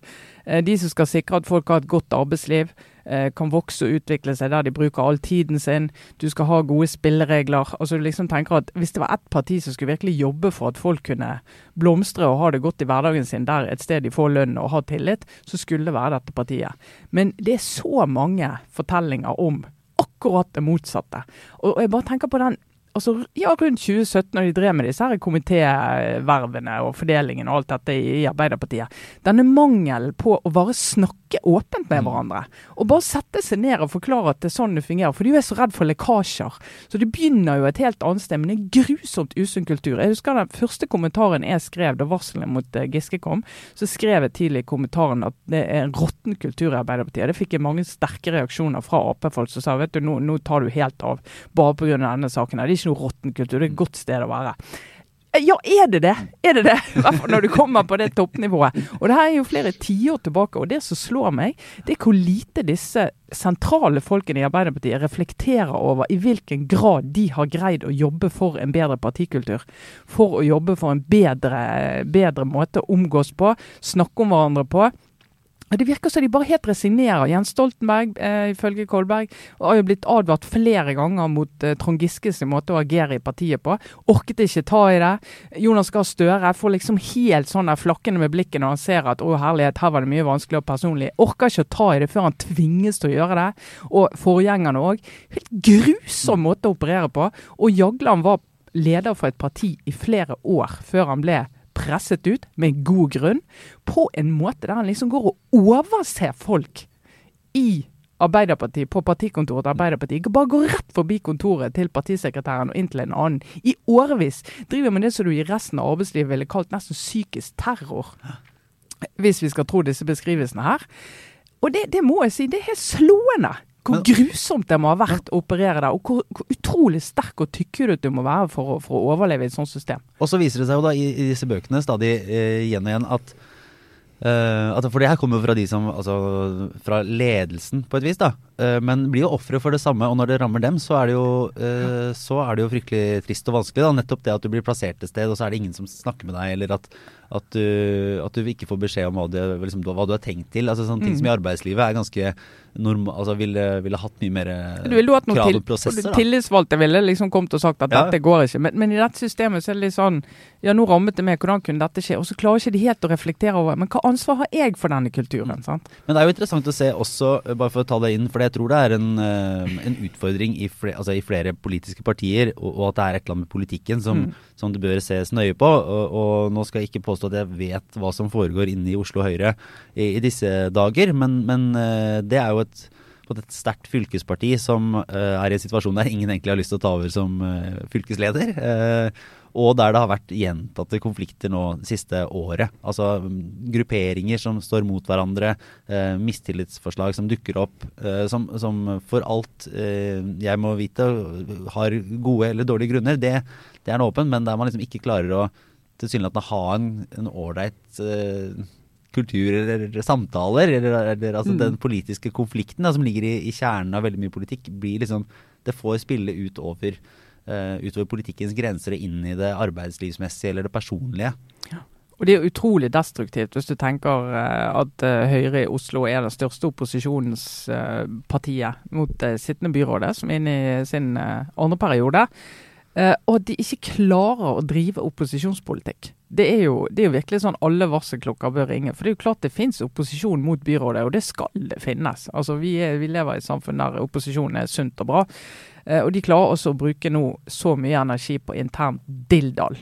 Eh, de som skal sikre at folk har et godt arbeidsliv. Eh, kan vokse og utvikle seg der de bruker all tiden sin. Du skal ha gode spilleregler. Altså du liksom tenker at Hvis det var ett parti som skulle virkelig jobbe for at folk kunne blomstre og ha det godt i hverdagen sin, der et sted de får lønn og har tillit, så skulle det være dette partiet. Men det er så mange fortellinger om akkurat det motsatte. Og jeg bare tenker på den altså, ja, rundt 2017, når de drev med disse her komitévervene og fordelingen og alt dette i, Arbeiderpartiet. Denne mangelen på å bare snakke åpent med mm. hverandre. Og bare sette seg ned og forklare at det er sånn det fungerer. For de er så redd for lekkasjer. Så det begynner jo et helt annet sted. Men det er grusomt usunn kultur. Jeg husker den første kommentaren jeg skrev da varselet mot uh, Giske kom. Så skrev jeg tidlig i kommentaren at det er en råtten kultur i Arbeiderpartiet. Det fikk jeg mange sterke reaksjoner fra Ap-folk som sa vet du, nå, nå, tar du helt av bare pga. denne saken. Det er ikke noe råtten kultur. Det er et godt sted å være. Ja, er det det? Er det det? I hvert fall når du kommer på det toppnivået. Og det her er jo flere tiår tilbake. Og det som slår meg, det er hvor lite disse sentrale folkene i Arbeiderpartiet reflekterer over i hvilken grad de har greid å jobbe for en bedre partikultur. For å jobbe for en bedre, bedre måte å omgås på, snakke om hverandre på det virker som de bare helt resignerer. Jens Stoltenberg, eh, ifølge Kolberg, har jo blitt advart flere ganger mot eh, Trond Giskes måte å agere i partiet på. Orket ikke ta i det. Jonas Gahr Støre får liksom helt sånn der flakkende med blikket når han ser at å herlighet, her var det mye vanskelig og personlig. Orker ikke å ta i det før han tvinges til å gjøre det. Og forgjengerne òg. Helt grusom måte å operere på. Og Jagland var leder for et parti i flere år før han ble presset ut, med god grunn, på en måte der han liksom går og overser folk i Arbeiderpartiet, på partikontoret til Arbeiderpartiet. Bare går rett forbi kontoret til partisekretæren og inn til en annen. I årevis driver med det som du i resten av arbeidslivet ville kalt nesten psykisk terror. Hvis vi skal tro disse beskrivelsene her. Og det, det må jeg si, det er helt slående. Hvor men, grusomt det må ha vært å operere der, og hvor, hvor utrolig sterk og tykkhudet du må være for å, for å, overleve i et sånt system. Og så viser det seg jo da i, i disse bøkene stadig eh, igjen og igjen at Uh, for det her kommer jo fra de som Altså fra ledelsen, på et vis, da. Eh, men blir jo ofre for det samme, og når det rammer dem, så er det, jo, uh, så er det jo fryktelig trist og vanskelig. da, Nettopp det at du blir plassert et sted, og så er det ingen som snakker med deg, eller at, at, du, at du, ikke får beskjed om hva du, liksom, hva du har tenkt til. altså Sånne ting mm. som i arbeidslivet er ganske normal, altså ville, ville hatt mye mer krav og prosesser. Tillitsvalgte ville liksom kommet og sagt at ja. dette går ikke, men, men, i dette systemet så er det litt sånn Ja, nå rammet det meg, hvordan kunne dette skje? Og så klarer ikke de helt å reflektere over men hva ansvar har jeg for denne kulturen? sant? Men det er jo interessant å se også, eh, bare for å ta det inn, for jeg tror det er en, eh, en utfordring i flere, altså i flere, politiske partier, og, og, at det er et eller annet med politikken som, mm. som det bør ses nøye på. Og, og, nå skal jeg ikke påstå at jeg vet hva som foregår inne i Oslo Høyre i, i disse dager, men, men det er jo et et sterkt fylkesparti som uh, er i en situasjon der ingen egentlig har lyst til å ta over som uh, fylkesleder. Uh, og der det har vært gjentatte konflikter nå det siste året. Altså grupperinger som står mot hverandre, mistillitsforslag som dukker opp, som, som, for alt jeg må vite har gode eller dårlige grunner. Det, det er nå åpen, men der man liksom ikke klarer å tilsynelatende ha en ålreit kultur eller samtaler, eller, eller altså mm. den politiske konflikten da, som ligger i, i, kjernen av veldig mye politikk, blir liksom Det får spille utover, uh, utover politikkens grenser og inn i det arbeidslivsmessige eller det personlige. Ja. Og det er utrolig destruktivt hvis du tenker uh, at uh, Høyre i Oslo er det største opposisjonspartiet mot sittende byrådet, som er inne i sin andre periode. og at de ikke klarer å drive opposisjonspolitikk det er, jo, det er, jo, virkelig sånn alle varselklokker bør ringe. For det er jo klart det finnes opposisjon mot byrådet, og det skal det finnes. Altså Vi, er, vi lever i et samfunn der opposisjonen er sunt og bra. Eh, og de klarer også å bruke nå så mye energi på internt dilldall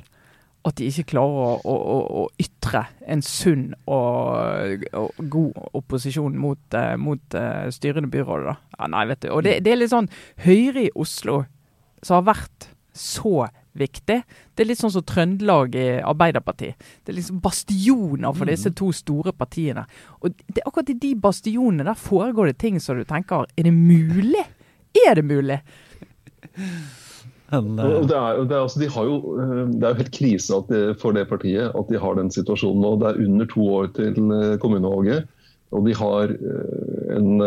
at de ikke klarer å, å, å ytre en sunn og, og god opposisjon mot, uh, mot uh, styrende byråd. Ja, nei, vet du. Og det, det, er litt sånn Høyre i Oslo, som har vært så viktig. Det er litt sånn som Trøndelag i Arbeiderpartiet. Det er liksom bastioner for disse mm. to store partiene. Og det, akkurat i de bastionene der foregår det ting som du tenker Er det mulig? Er det mulig? Men, uh... det, er, det, er, altså, de jo, eh, det, er, jo helt krise de, for det partiet at de har den situasjonen nå. Det er under to år til eh, kommunevalget. Og de har en,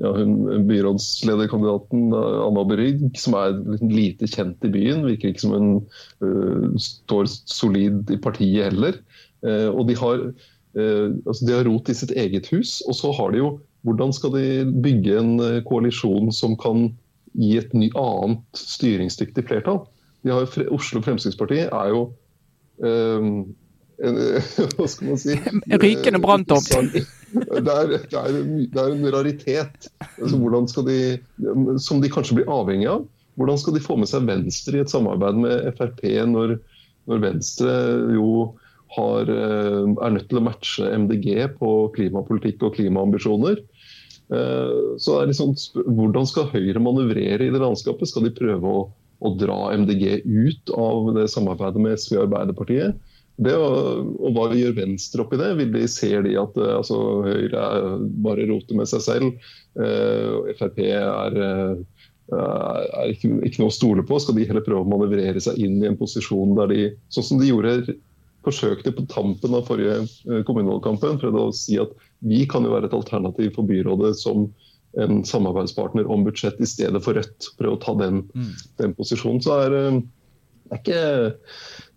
ja, hun, byrådslederkandidaten Anna Berygg, som er lite kjent i byen. Virker ikke som hun uh, står solid i partiet heller. Uh, og de har, uh, altså de har rot i sitt eget hus. Og så har de jo Hvordan skal de bygge en koalisjon som kan gi et ny, annet styringsdyktig flertall? Har, Oslo Fremskrittsparti er jo Hva skal man si? Rykende branntomt det, er, det, er en, det er, en, raritet altså, de, som de kanskje blir avhengig av. Hvordan skal de få med seg Venstre i et samarbeid med Frp, når, når Venstre jo har, eh, er nødt til å matche MDG på klimapolitikk og klimaambisjoner? Så så er liksom, Hvordan skal Høyre manøvrere i det landskapet? Skal de prøve å, å dra MDG ut av det samarbeidet med SV og Arbeiderpartiet? Det, og, og, hva gjør Venstre oppi det? Vil de Ser de at eh, altså, Høyre bare roter med seg selv? Uh, Frp er, uh, er ikke, ikke, noe å stole på. Skal de heller prøve å manøvrere seg inn i en posisjon der de, sånn som de gjorde, forsøkte på tampen av forrige kommunevalgkampen, prøvde å si at vi kan jo være et alternativ for byrådet som en samarbeidspartner om budsjett i stedet for Rødt. Prøve å ta den, mm. den posisjonen. Så er det, ikke,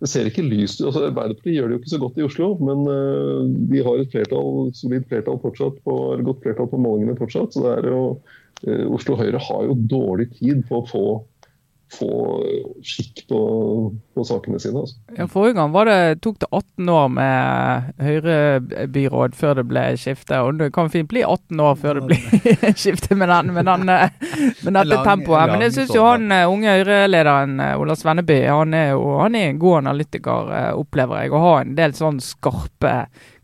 det ser ikke lyst ut. Altså, Arbeiderpartiet gjør det jo ikke så godt i Oslo, men uh, de har et flertall, solid flertall fortsatt på, godt flertall på målingene fortsatt. så det er jo, uh, Oslo Høyre har jo dårlig tid på å få få skikk på, på sakene sine. Altså. Ja, Forrige gang var det, tok det 18 år med Høyre-byråd før det ble skifte. Og det kan fint bli 18 år før det blir skifte med, den, med, den, med dette lang, tempoet. Men jeg syns jo han eh, unge Høyre-lederen eh, Ola Svenneby han er jo han er en god analytiker, eh, opplever jeg. Og har en del sånn skarpe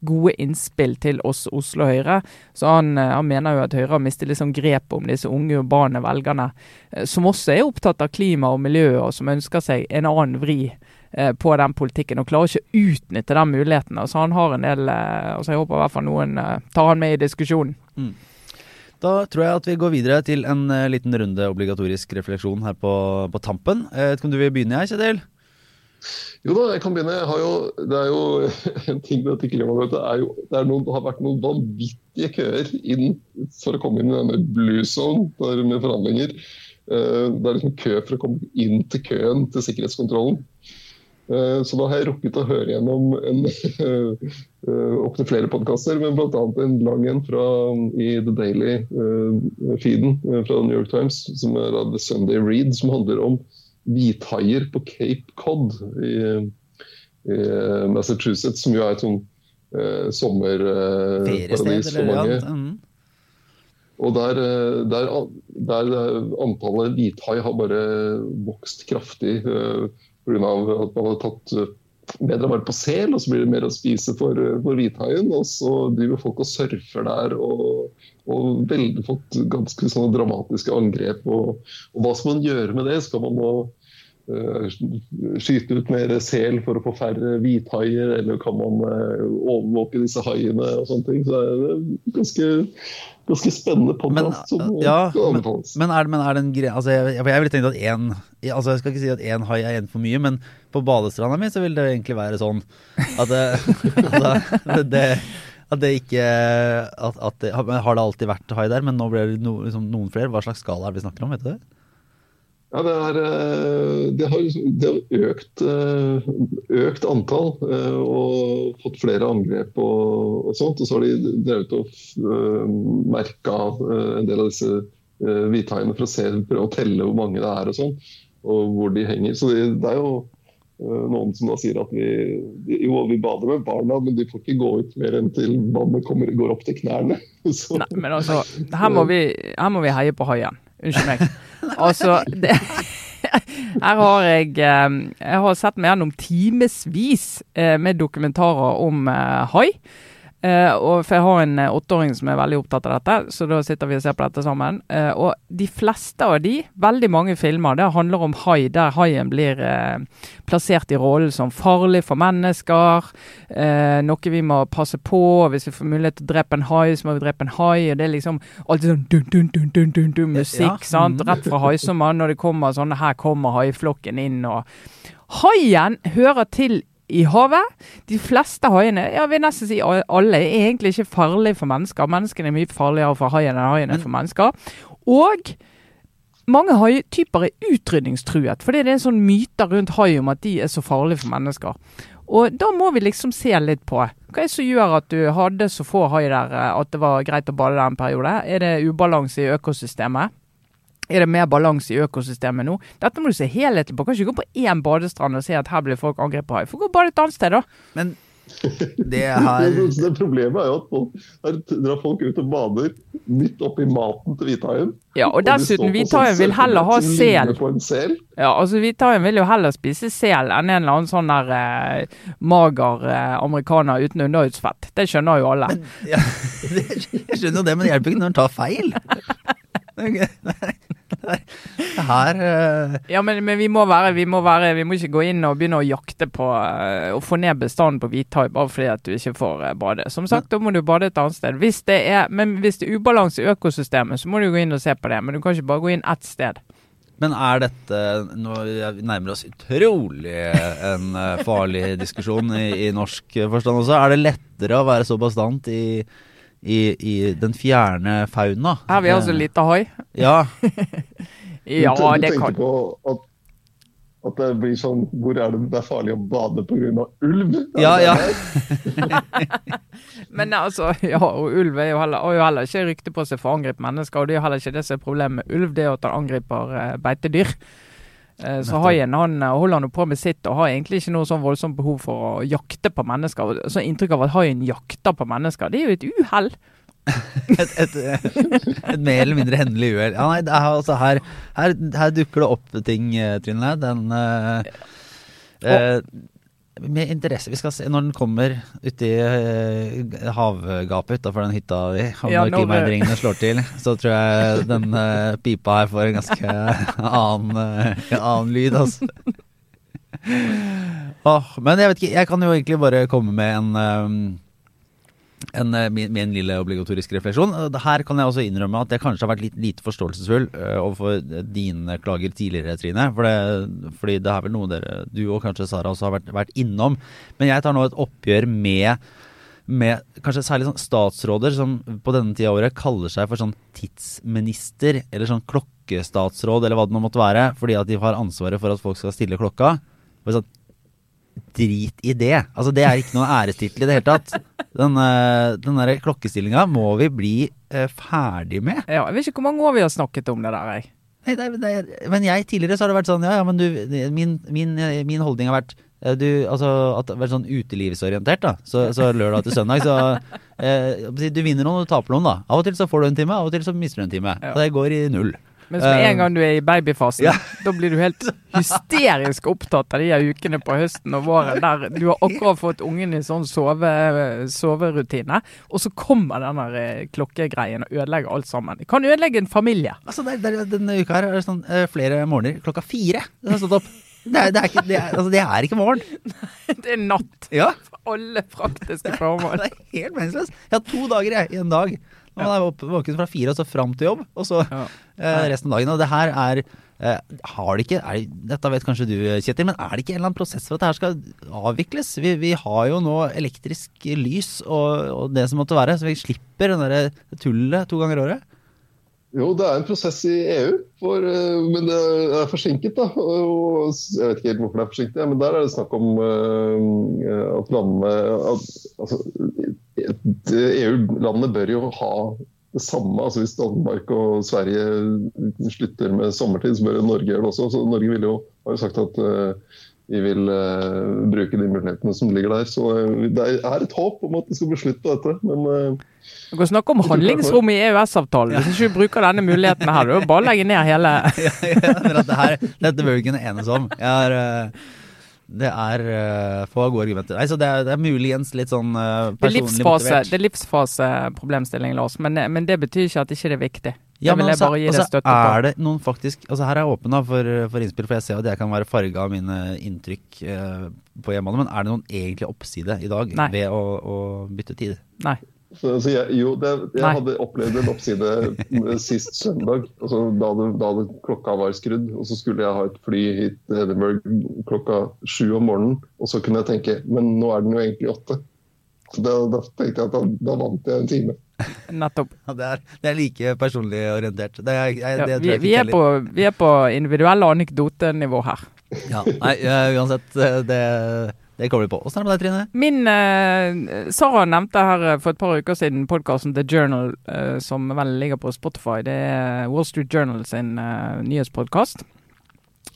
gode innspill til oss Oslo Høyre. Så han, eh, han mener jo at Høyre har mistet liksom grepet om disse unge urbane velgerne, eh, som også er opptatt av klima og miljø, og som ønsker seg en annen vri eh, på den politikken, og klarer ikke å utnytte den muligheten. Altså han har en del altså Jeg håper i hvert fall noen tar han med i diskusjonen. Mm. Da tror jeg at vi går videre til en liten runde obligatorisk refleksjon her på, på tampen. Jeg vet ikke om du vil begynne, jeg, Kjetil? Jo da, jeg kan begynne. Jeg jo, det er jo en ting med dette klimamøtet er jo, det, er noen, det har vært noen vanvittige køer inn for å komme inn i denne blue zone med forhandlinger. Eh, det er liksom kø for å komme inn til køen til sikkerhetskontrollen. Eh, så da har jeg rukket å høre gjennom en, eh, opptil flere podkaster, men bl.a. en lang en fra, i The Daily-feeden fra New York Times, som er The Sunday Read, som handler om hvithaier på Cape Cod i, i, Massachusetts, som jo er et sånn eh, sommerparadis sommerparadis for mange. Mm. Og der, eh, der, der eh, antallet hvithai har bare vokst kraftig eh, pga. at man har tatt eh, bedre vare på sel, og så blir det mer å spise for, eh, for hvithaien. Og så driver folk og surfer der og, og veldig fått ganske sånne dramatiske angrep. Og, og hva skal man gjøre med det? Skal man nå skyte ut mer sel for å få færre hvithaier, eller kan man eh, overvåke disse haiene og sånne ting. Så er det ganske, ganske spennende Men, podkast som ja, anbefales. men, men er det, men er det en greie Altså, jeg, jeg ville tenkt at én altså, Jeg skal ikke si at én hai er én for mye, men på badestranda mi så vil det egentlig være sånn at det, altså, det, at det ikke at, at det, Har det alltid vært hai der, men nå blir det no, liksom, noen flere? Hva slags skala er det vi snakker om? vet du det? Ja, det, er, eh, det har, liksom- det har økt, eh, økt antall eh, og fått flere angrep og, og sånt. Og så har de drevet og merka en del av disse hvithaiene for å se, prøve å telle hvor mange det er og sånn, og hvor de henger. Så det, det er jo noen som da sier at vi, jo, vi bader med barna, men de får ikke gå ut mer enn til vannet kommer, går opp til knærne. Så, Nei, men altså, her må vi, her må vi heie på haien. Unnskyld meg. Altså, det, her har jeg eh, Jeg har sett meg gjennom timevis eh, med dokumentarer om eh, hai. Eh, og for jeg har en eh, åtteåring som er veldig opptatt av dette, så da sitter vi og ser på dette sammen. Uh, og de fleste av de, veldig mange filmer, det handler om hai, der haien blir uh, plassert i rollen som farlig for mennesker. Noe vi må passe på. Hvis vi får mulighet til å drepe en hai, så må vi drepe en hai. Og det er liksom alltid sånn dun, dun, dun, dun, dun, dun, musikk, Ja. sant. Mhm. Rett fra haisommeren når det kommer sånn Her kommer haiflokken inn, og Haien hører til i havet. De fleste haiene, jeg vil nesten si alle, er egentlig ikke farlige for mennesker. Menneskene er mye farligere for haien enn haien er for mennesker. Og mange haityper er utrydningstruet, fordi det er en sånn myte rundt hai om at de er så farlige for mennesker. Og da må vi liksom se litt på hva er det som gjør at du hadde så få hai der eh, at det var greit å bade der en periode. Er det ubalanse i økosystemet? Er det mer balanse i økosystemet nå? Dette må du se helhetlig på. Kan ikke gå på én badestrand og se at her blir folk angrepet av hai. Få gå og bade et annet sted, da. Men det her det, problemet er jo at folk, her drar folk ut og bader midt oppi maten til hvithaien. Ja, og dessuten, på hvithaien sånn vil heller ha sel. sel. Ja, altså Hvithaien vil jo heller spise sel enn en eller annen sånn der eh, mager eh, amerikaner uten underhudsfett. Det skjønner jo alle. Men, ja, jeg skjønner jo det, men det hjelper ikke når en tar feil. Det her uh... Ja, men, men vi, må være, vi, må være, vi må ikke gå inn og begynne å jakte på uh, å få ned bestanden på hvithai bare fordi at du ikke får uh, bade. Som sagt, da må du bade et annet sted. Hvis det er, men hvis det er ubalanse i økosystemet, så må du gå inn og se på det. Men du kan ikke bare gå inn ett sted. Men er dette Nå nærmer oss utrolig en farlig diskusjon i, i norsk forstand også. Er det lettere å være så bastant i, i, i den fjerne fauna? Her har vi altså litt ahoi? Ja. Ja, du, du det kan på at, at det blir sånn Hvor er det det er farlig å bade pga. ulv? Ja, ja. Men altså, ja, og ulv er jo heller, har jo heller ikke rykte på seg for å angripe mennesker. Og det er jo heller ikke det som er problemet med ulv, det er jo at han angriper eh, beitedyr. Eh, så haien han eh, holder nå på med sitt og har egentlig ikke noe sånn voldsomt behov for å jakte på mennesker. Så inntrykk av at haien jakter på mennesker, det er jo et uhell. Et, et, et mer eller mindre hendelig uhell. Ja, nei, er altså her, her, her dukker det opp ting, eh, Trine. Den eh, eh, Med interesse. Vi skal se når den kommer uti uh, havgapet utafor den hytta vi og Ja, når klimaendringene slår til, så tror jeg den uh, pipa her får en ganske annen, uh, annen lyd, altså. oh, men jeg vet ikke, jeg kan jo egentlig bare komme med en eh, en, eh, min, min lille obligatoriske refleksjon. Eh, Her kan jeg også innrømme at jeg kanskje har vært litt lite forståelsesfull eh, overfor dine klager tidligere, Trine. For det, fordi det er vel noe dere, du og kanskje Sara også har vært, vært innom. Men jeg tar nå et oppgjør med, med kanskje særlig sånn statsråder som på denne tida av året kaller seg for sånn tidsminister, eller sånn klokkestatsråd, eller hva det nå måtte være, fordi at de har ansvaret for at folk skal stille klokka. Sånn, Drit i det. Altså, det er ikke noen ærestittel i det hele tatt. Den, eh, den der klokkestillinga må vi bli uh, ferdig med. Ja, jeg vet ikke hvor mange år vi har snakket om det der. Jeg. Nei, det, det, men jeg tidligere så har det vært sånn Ja, ja, men du Min, min, min holdning har vært eh, du, altså, at er sånn utelivsorientert, da. Så, så lørdag til søndag, så eh, Du vinner noen og du taper noen, da. Av og til så får du en time, av og til så mister du en time. Ja. Og det går i null. Men med Eh, en gang du er i babyfasen, ja. da blir du helt hysterisk opptatt av de her ukene på høsten og våren der du har akkurat fått ungen i sånn sove, soverutine, og så kommer den der eh, klokkegreien og ødelegger alt sammen. Det kan ødelegge en familie. Altså, der, der, er, Denne uka her er det sånn eh, flere morgener klokka fire. Den har stått opp. Det er, det er, ikke, det er, altså, det er ikke morgen. Det er natt Ja, for alle praktiske formål. Det er helt meningsløst. Jeg har to dager jeg, i en dag. Nå er våken fra fire og så fram til jobb, og så Ja. Eh, resten av dagen. Og det her er eh, Har det ikke er, Dette vet kanskje du, Kjetil, men er det ikke en eller annen prosess for at det her skal avvikles? Vi, vi har jo nå elektrisk lys og, og det som måtte være, så vi slipper den der tullet to ganger i året. Jo, det er en prosess i EU, for, eh, men det er forsinket. da. Og jeg vet ikke helt hvorfor det er forsinket, men der er det snakk om at landene at, altså, EU-landene bør jo ha det samme. altså Hvis Danmark og Sverige slutter med sommertid, så bør Norge gjøre det også. Så Norge jo, har jo sagt at uh, vi vil uh, bruke de mulighetene som ligger der. Så uh, det er et håp om at det skal bli slutt på dette. men... eh, Du kan snakke om handlingsrom i EØS-avtalen. Hvis ikke du bruker denne muligheten her, du bare legger legge ned hele ja, ja, men at det her, dette bør vi kunne enes om. Jeg har, eh, det er uh, få gode argumenter. Nei, så det er, det er muligens litt sånn uh, Det er personlig livsfase, motivert. det er livsfaseproblemstilling, Lars, men, men det betyr ikke at ikke det er viktig. Ja, men altså, altså, er det noen faktisk Altså Her er jeg åpen da for, for innspill, for jeg ser at jeg kan være farga av mine inntrykk eh, på hjemmebane. Men er det noen egentlig oppside i dag Nei. ved å, å bytte tid? Nei. Så, så jeg, jo, det, jeg Nei. hadde opplevd en oppside sist søndag, altså da, det, da det, klokka var skrudd. Og så skulle jeg ha et fly hit til Edinburgh klokka sju om morgenen. Og så kunne jeg tenke men nå er den jo egentlig åtte. Så da, da tenkte jeg at da, da vant jeg en time. Nettopp. Ja, det, er, det er like personlig orientert. Det er, jeg, Ja, vi, vi, er på, vi er på individuelle anekdotenivå her. Ja, nei, eh, uansett. eh, Det, det kommer vi på. Åssen er det med deg, Trine? Min eh, Sara nevnte her eh, for et par uker siden podkasten The Journal, eh, som vel ligger på Spotify. Det er Wall Street Journal sin uh, nyhetspodkast.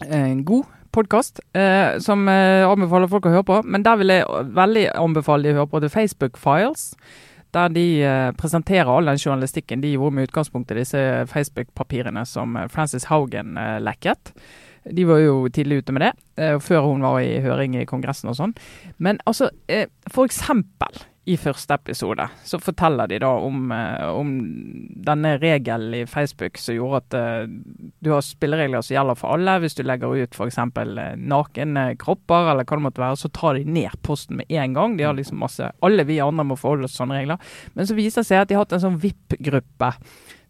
En god podkast eh, som eh, anbefaler folk å høre på. Men der vil jeg veldig anbefale de å høre på The Facebook Files. Der de eh, presenterer all den journalistikken de gjorde med utgangspunkt i disse Facebook-papirene som eh, Frances Haugen eh, lekket. De var jo tidlig ute med det, eh, før hun var i høring i Kongressen og sånn. Men altså, eh, for eksempel i første episode så forteller de da om, eh, om denne regelen i Facebook som gjorde at du har spilleregler som gjelder for alle. Hvis du legger ut f.eks. Nakne kropper eller hva det måtte være, så tar de ned posten med en gang. De har liksom masse Alle vi andre må forholde oss til sånne regler. Men så viser det seg at de har hatt en sånn VIP-gruppe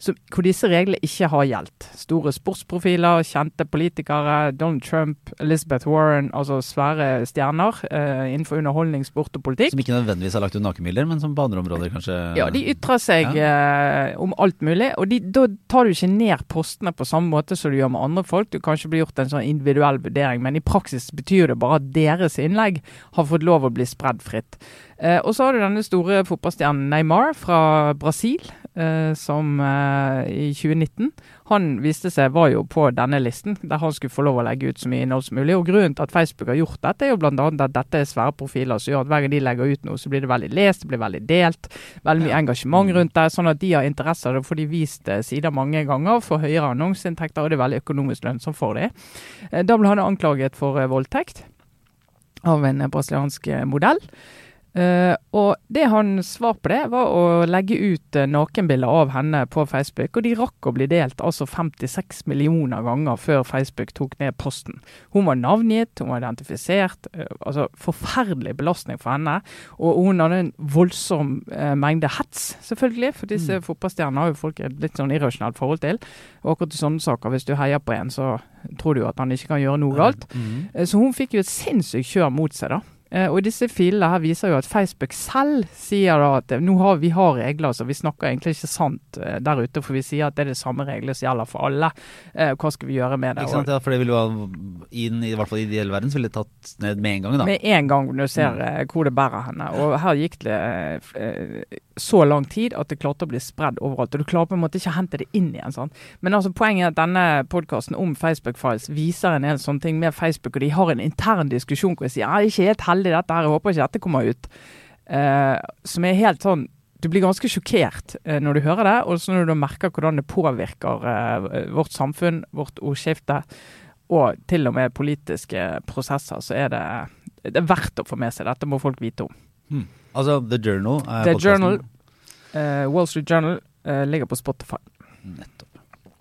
som- hvor disse reglene ikke har gjeldt. Store sportsprofiler, kjente politikere, Donald Trump, Elizabeth Warren, altså svære stjerner eh, innenfor underholdning, sport og politikk. Som ikke nødvendigvis har lagt ut nakenbilder, men som på andre områder kanskje Ja, de ytrer seg eh, om alt mulig, og de, da tar du ikke ned postene på samme måte som du gjør med andre folk. Du kan ikke bli gjort en sånn individuell vurdering, men i praksis betyr det bare at deres innlegg har fått lov å bli spredd fritt. Eh, og så har du denne store fotballstjernen Neymar fra Brasil, eh, som eh, i 2019 Han viste seg var jo på denne listen, der han skulle få lov å legge ut så mye innhold som mulig. Og Grunnen til at Facebook har gjort dette, er jo bl.a. at dette er svære profiler som gjør at hver gang de legger ut noe, så blir det veldig lest, det blir veldig delt, veldig mye engasjement rundt det. Sånn at de har interesse av det, får de vist eh, sider mange ganger, får høyere annonseinntekter, og det er veldig økonomisk lønnsomt for dem. Eh, Da ble han anklaget for eh, voldtekt av en brasiliansk eh, modell. Eh, og det han svar på det, var å legge ut uh, nakenbilder av henne på Facebook. Og de rakk å bli delt altså 56 millioner ganger før Facebook tok ned posten. Hun var navngitt, hun var identifisert. Uh, altså Forferdelig belastning for henne. Og hun hadde en voldsom mengde hets, selvfølgelig. For disse fotballstjernene har jo folk et litt sånn irrasjonelt forhold til. Og akkurat i sånne saker, hvis du heier på en, så tror du jo at han ikke kan gjøre noe galt. Mm. Så hun fikk jo et sinnssykt kjør mot seg, da. Eh, og disse filene her viser jo at Facebook selv sier da at nå har vi har regler, så vi snakker egentlig ikke sant eh, der ute. For vi sier at det er det samme regler som gjelder for alle. Eh, hva skal vi gjøre med det? Ikke sant, ja, For det ville jo inn i, i hvert fall i ideell verden, så ville det tatt ned med en gang. da. Med en gang du ser mm. hvor det bærer henne. Og her gikk det så lang tid at det klarte å bli spredd overalt. Og du klarer på en måte ikke å hente det inn igjen. sant? Men altså poenget er at denne podkasten om Facebook Files viser en del sånne ting med Facebook, og de har en intern diskusjon hvor de sier ja, ikke helt heldig dette her, jeg håper ikke dette kommer ut. Uh, som er helt sånn Du blir ganske sjokkert uh, når du hører det, og så når du merker hvordan det påvirker uh, vårt samfunn, vårt ordskifte, og til og med politiske prosesser, så er det, det er verdt å få med seg. Dette må folk vite om. Hmm. Altså The Journal er The Journal, uh, Wall Street Journal uh, ligger på Spotify. Nettopp.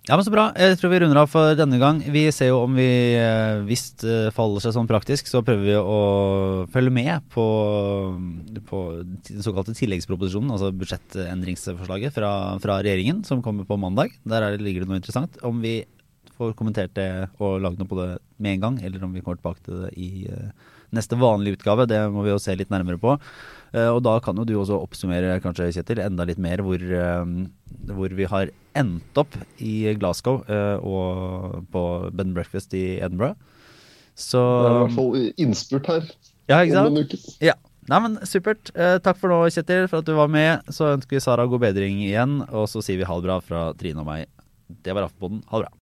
Ja, men Så bra. Jeg tror vi runder av for denne gang. Vi ser jo om vi, eh, hvis det faller seg sånn praktisk, så prøver vi å følge med på, på den såkalte tilleggsproposisjonen, altså budsjettendringsforslaget fra, fra, regjeringen, som kommer på mandag. Der det, ligger det noe interessant. Om vi får kommentert det og lagd noe på det med en gang, eller om vi kommer tilbake til det i uh, neste vanlige utgave, det må vi jo se litt nærmere på. Uh, og da kan jo du også oppsummere, kanskje, Kjetil, enda litt mer hvor, uh, hvor vi har endt opp i Glasgow uh, og på bed and breakfast i Edinburgh. Så Det er i hvert fall innspurt her. Ja, ikke sant? Ja. Nei, men Supert. Takk for nå, Kjetil, for at du var med. Så ønsker vi Sara god bedring igjen. Og så sier vi ha det bra fra Trine og meg. Det var Aftenposten. Ha det bra.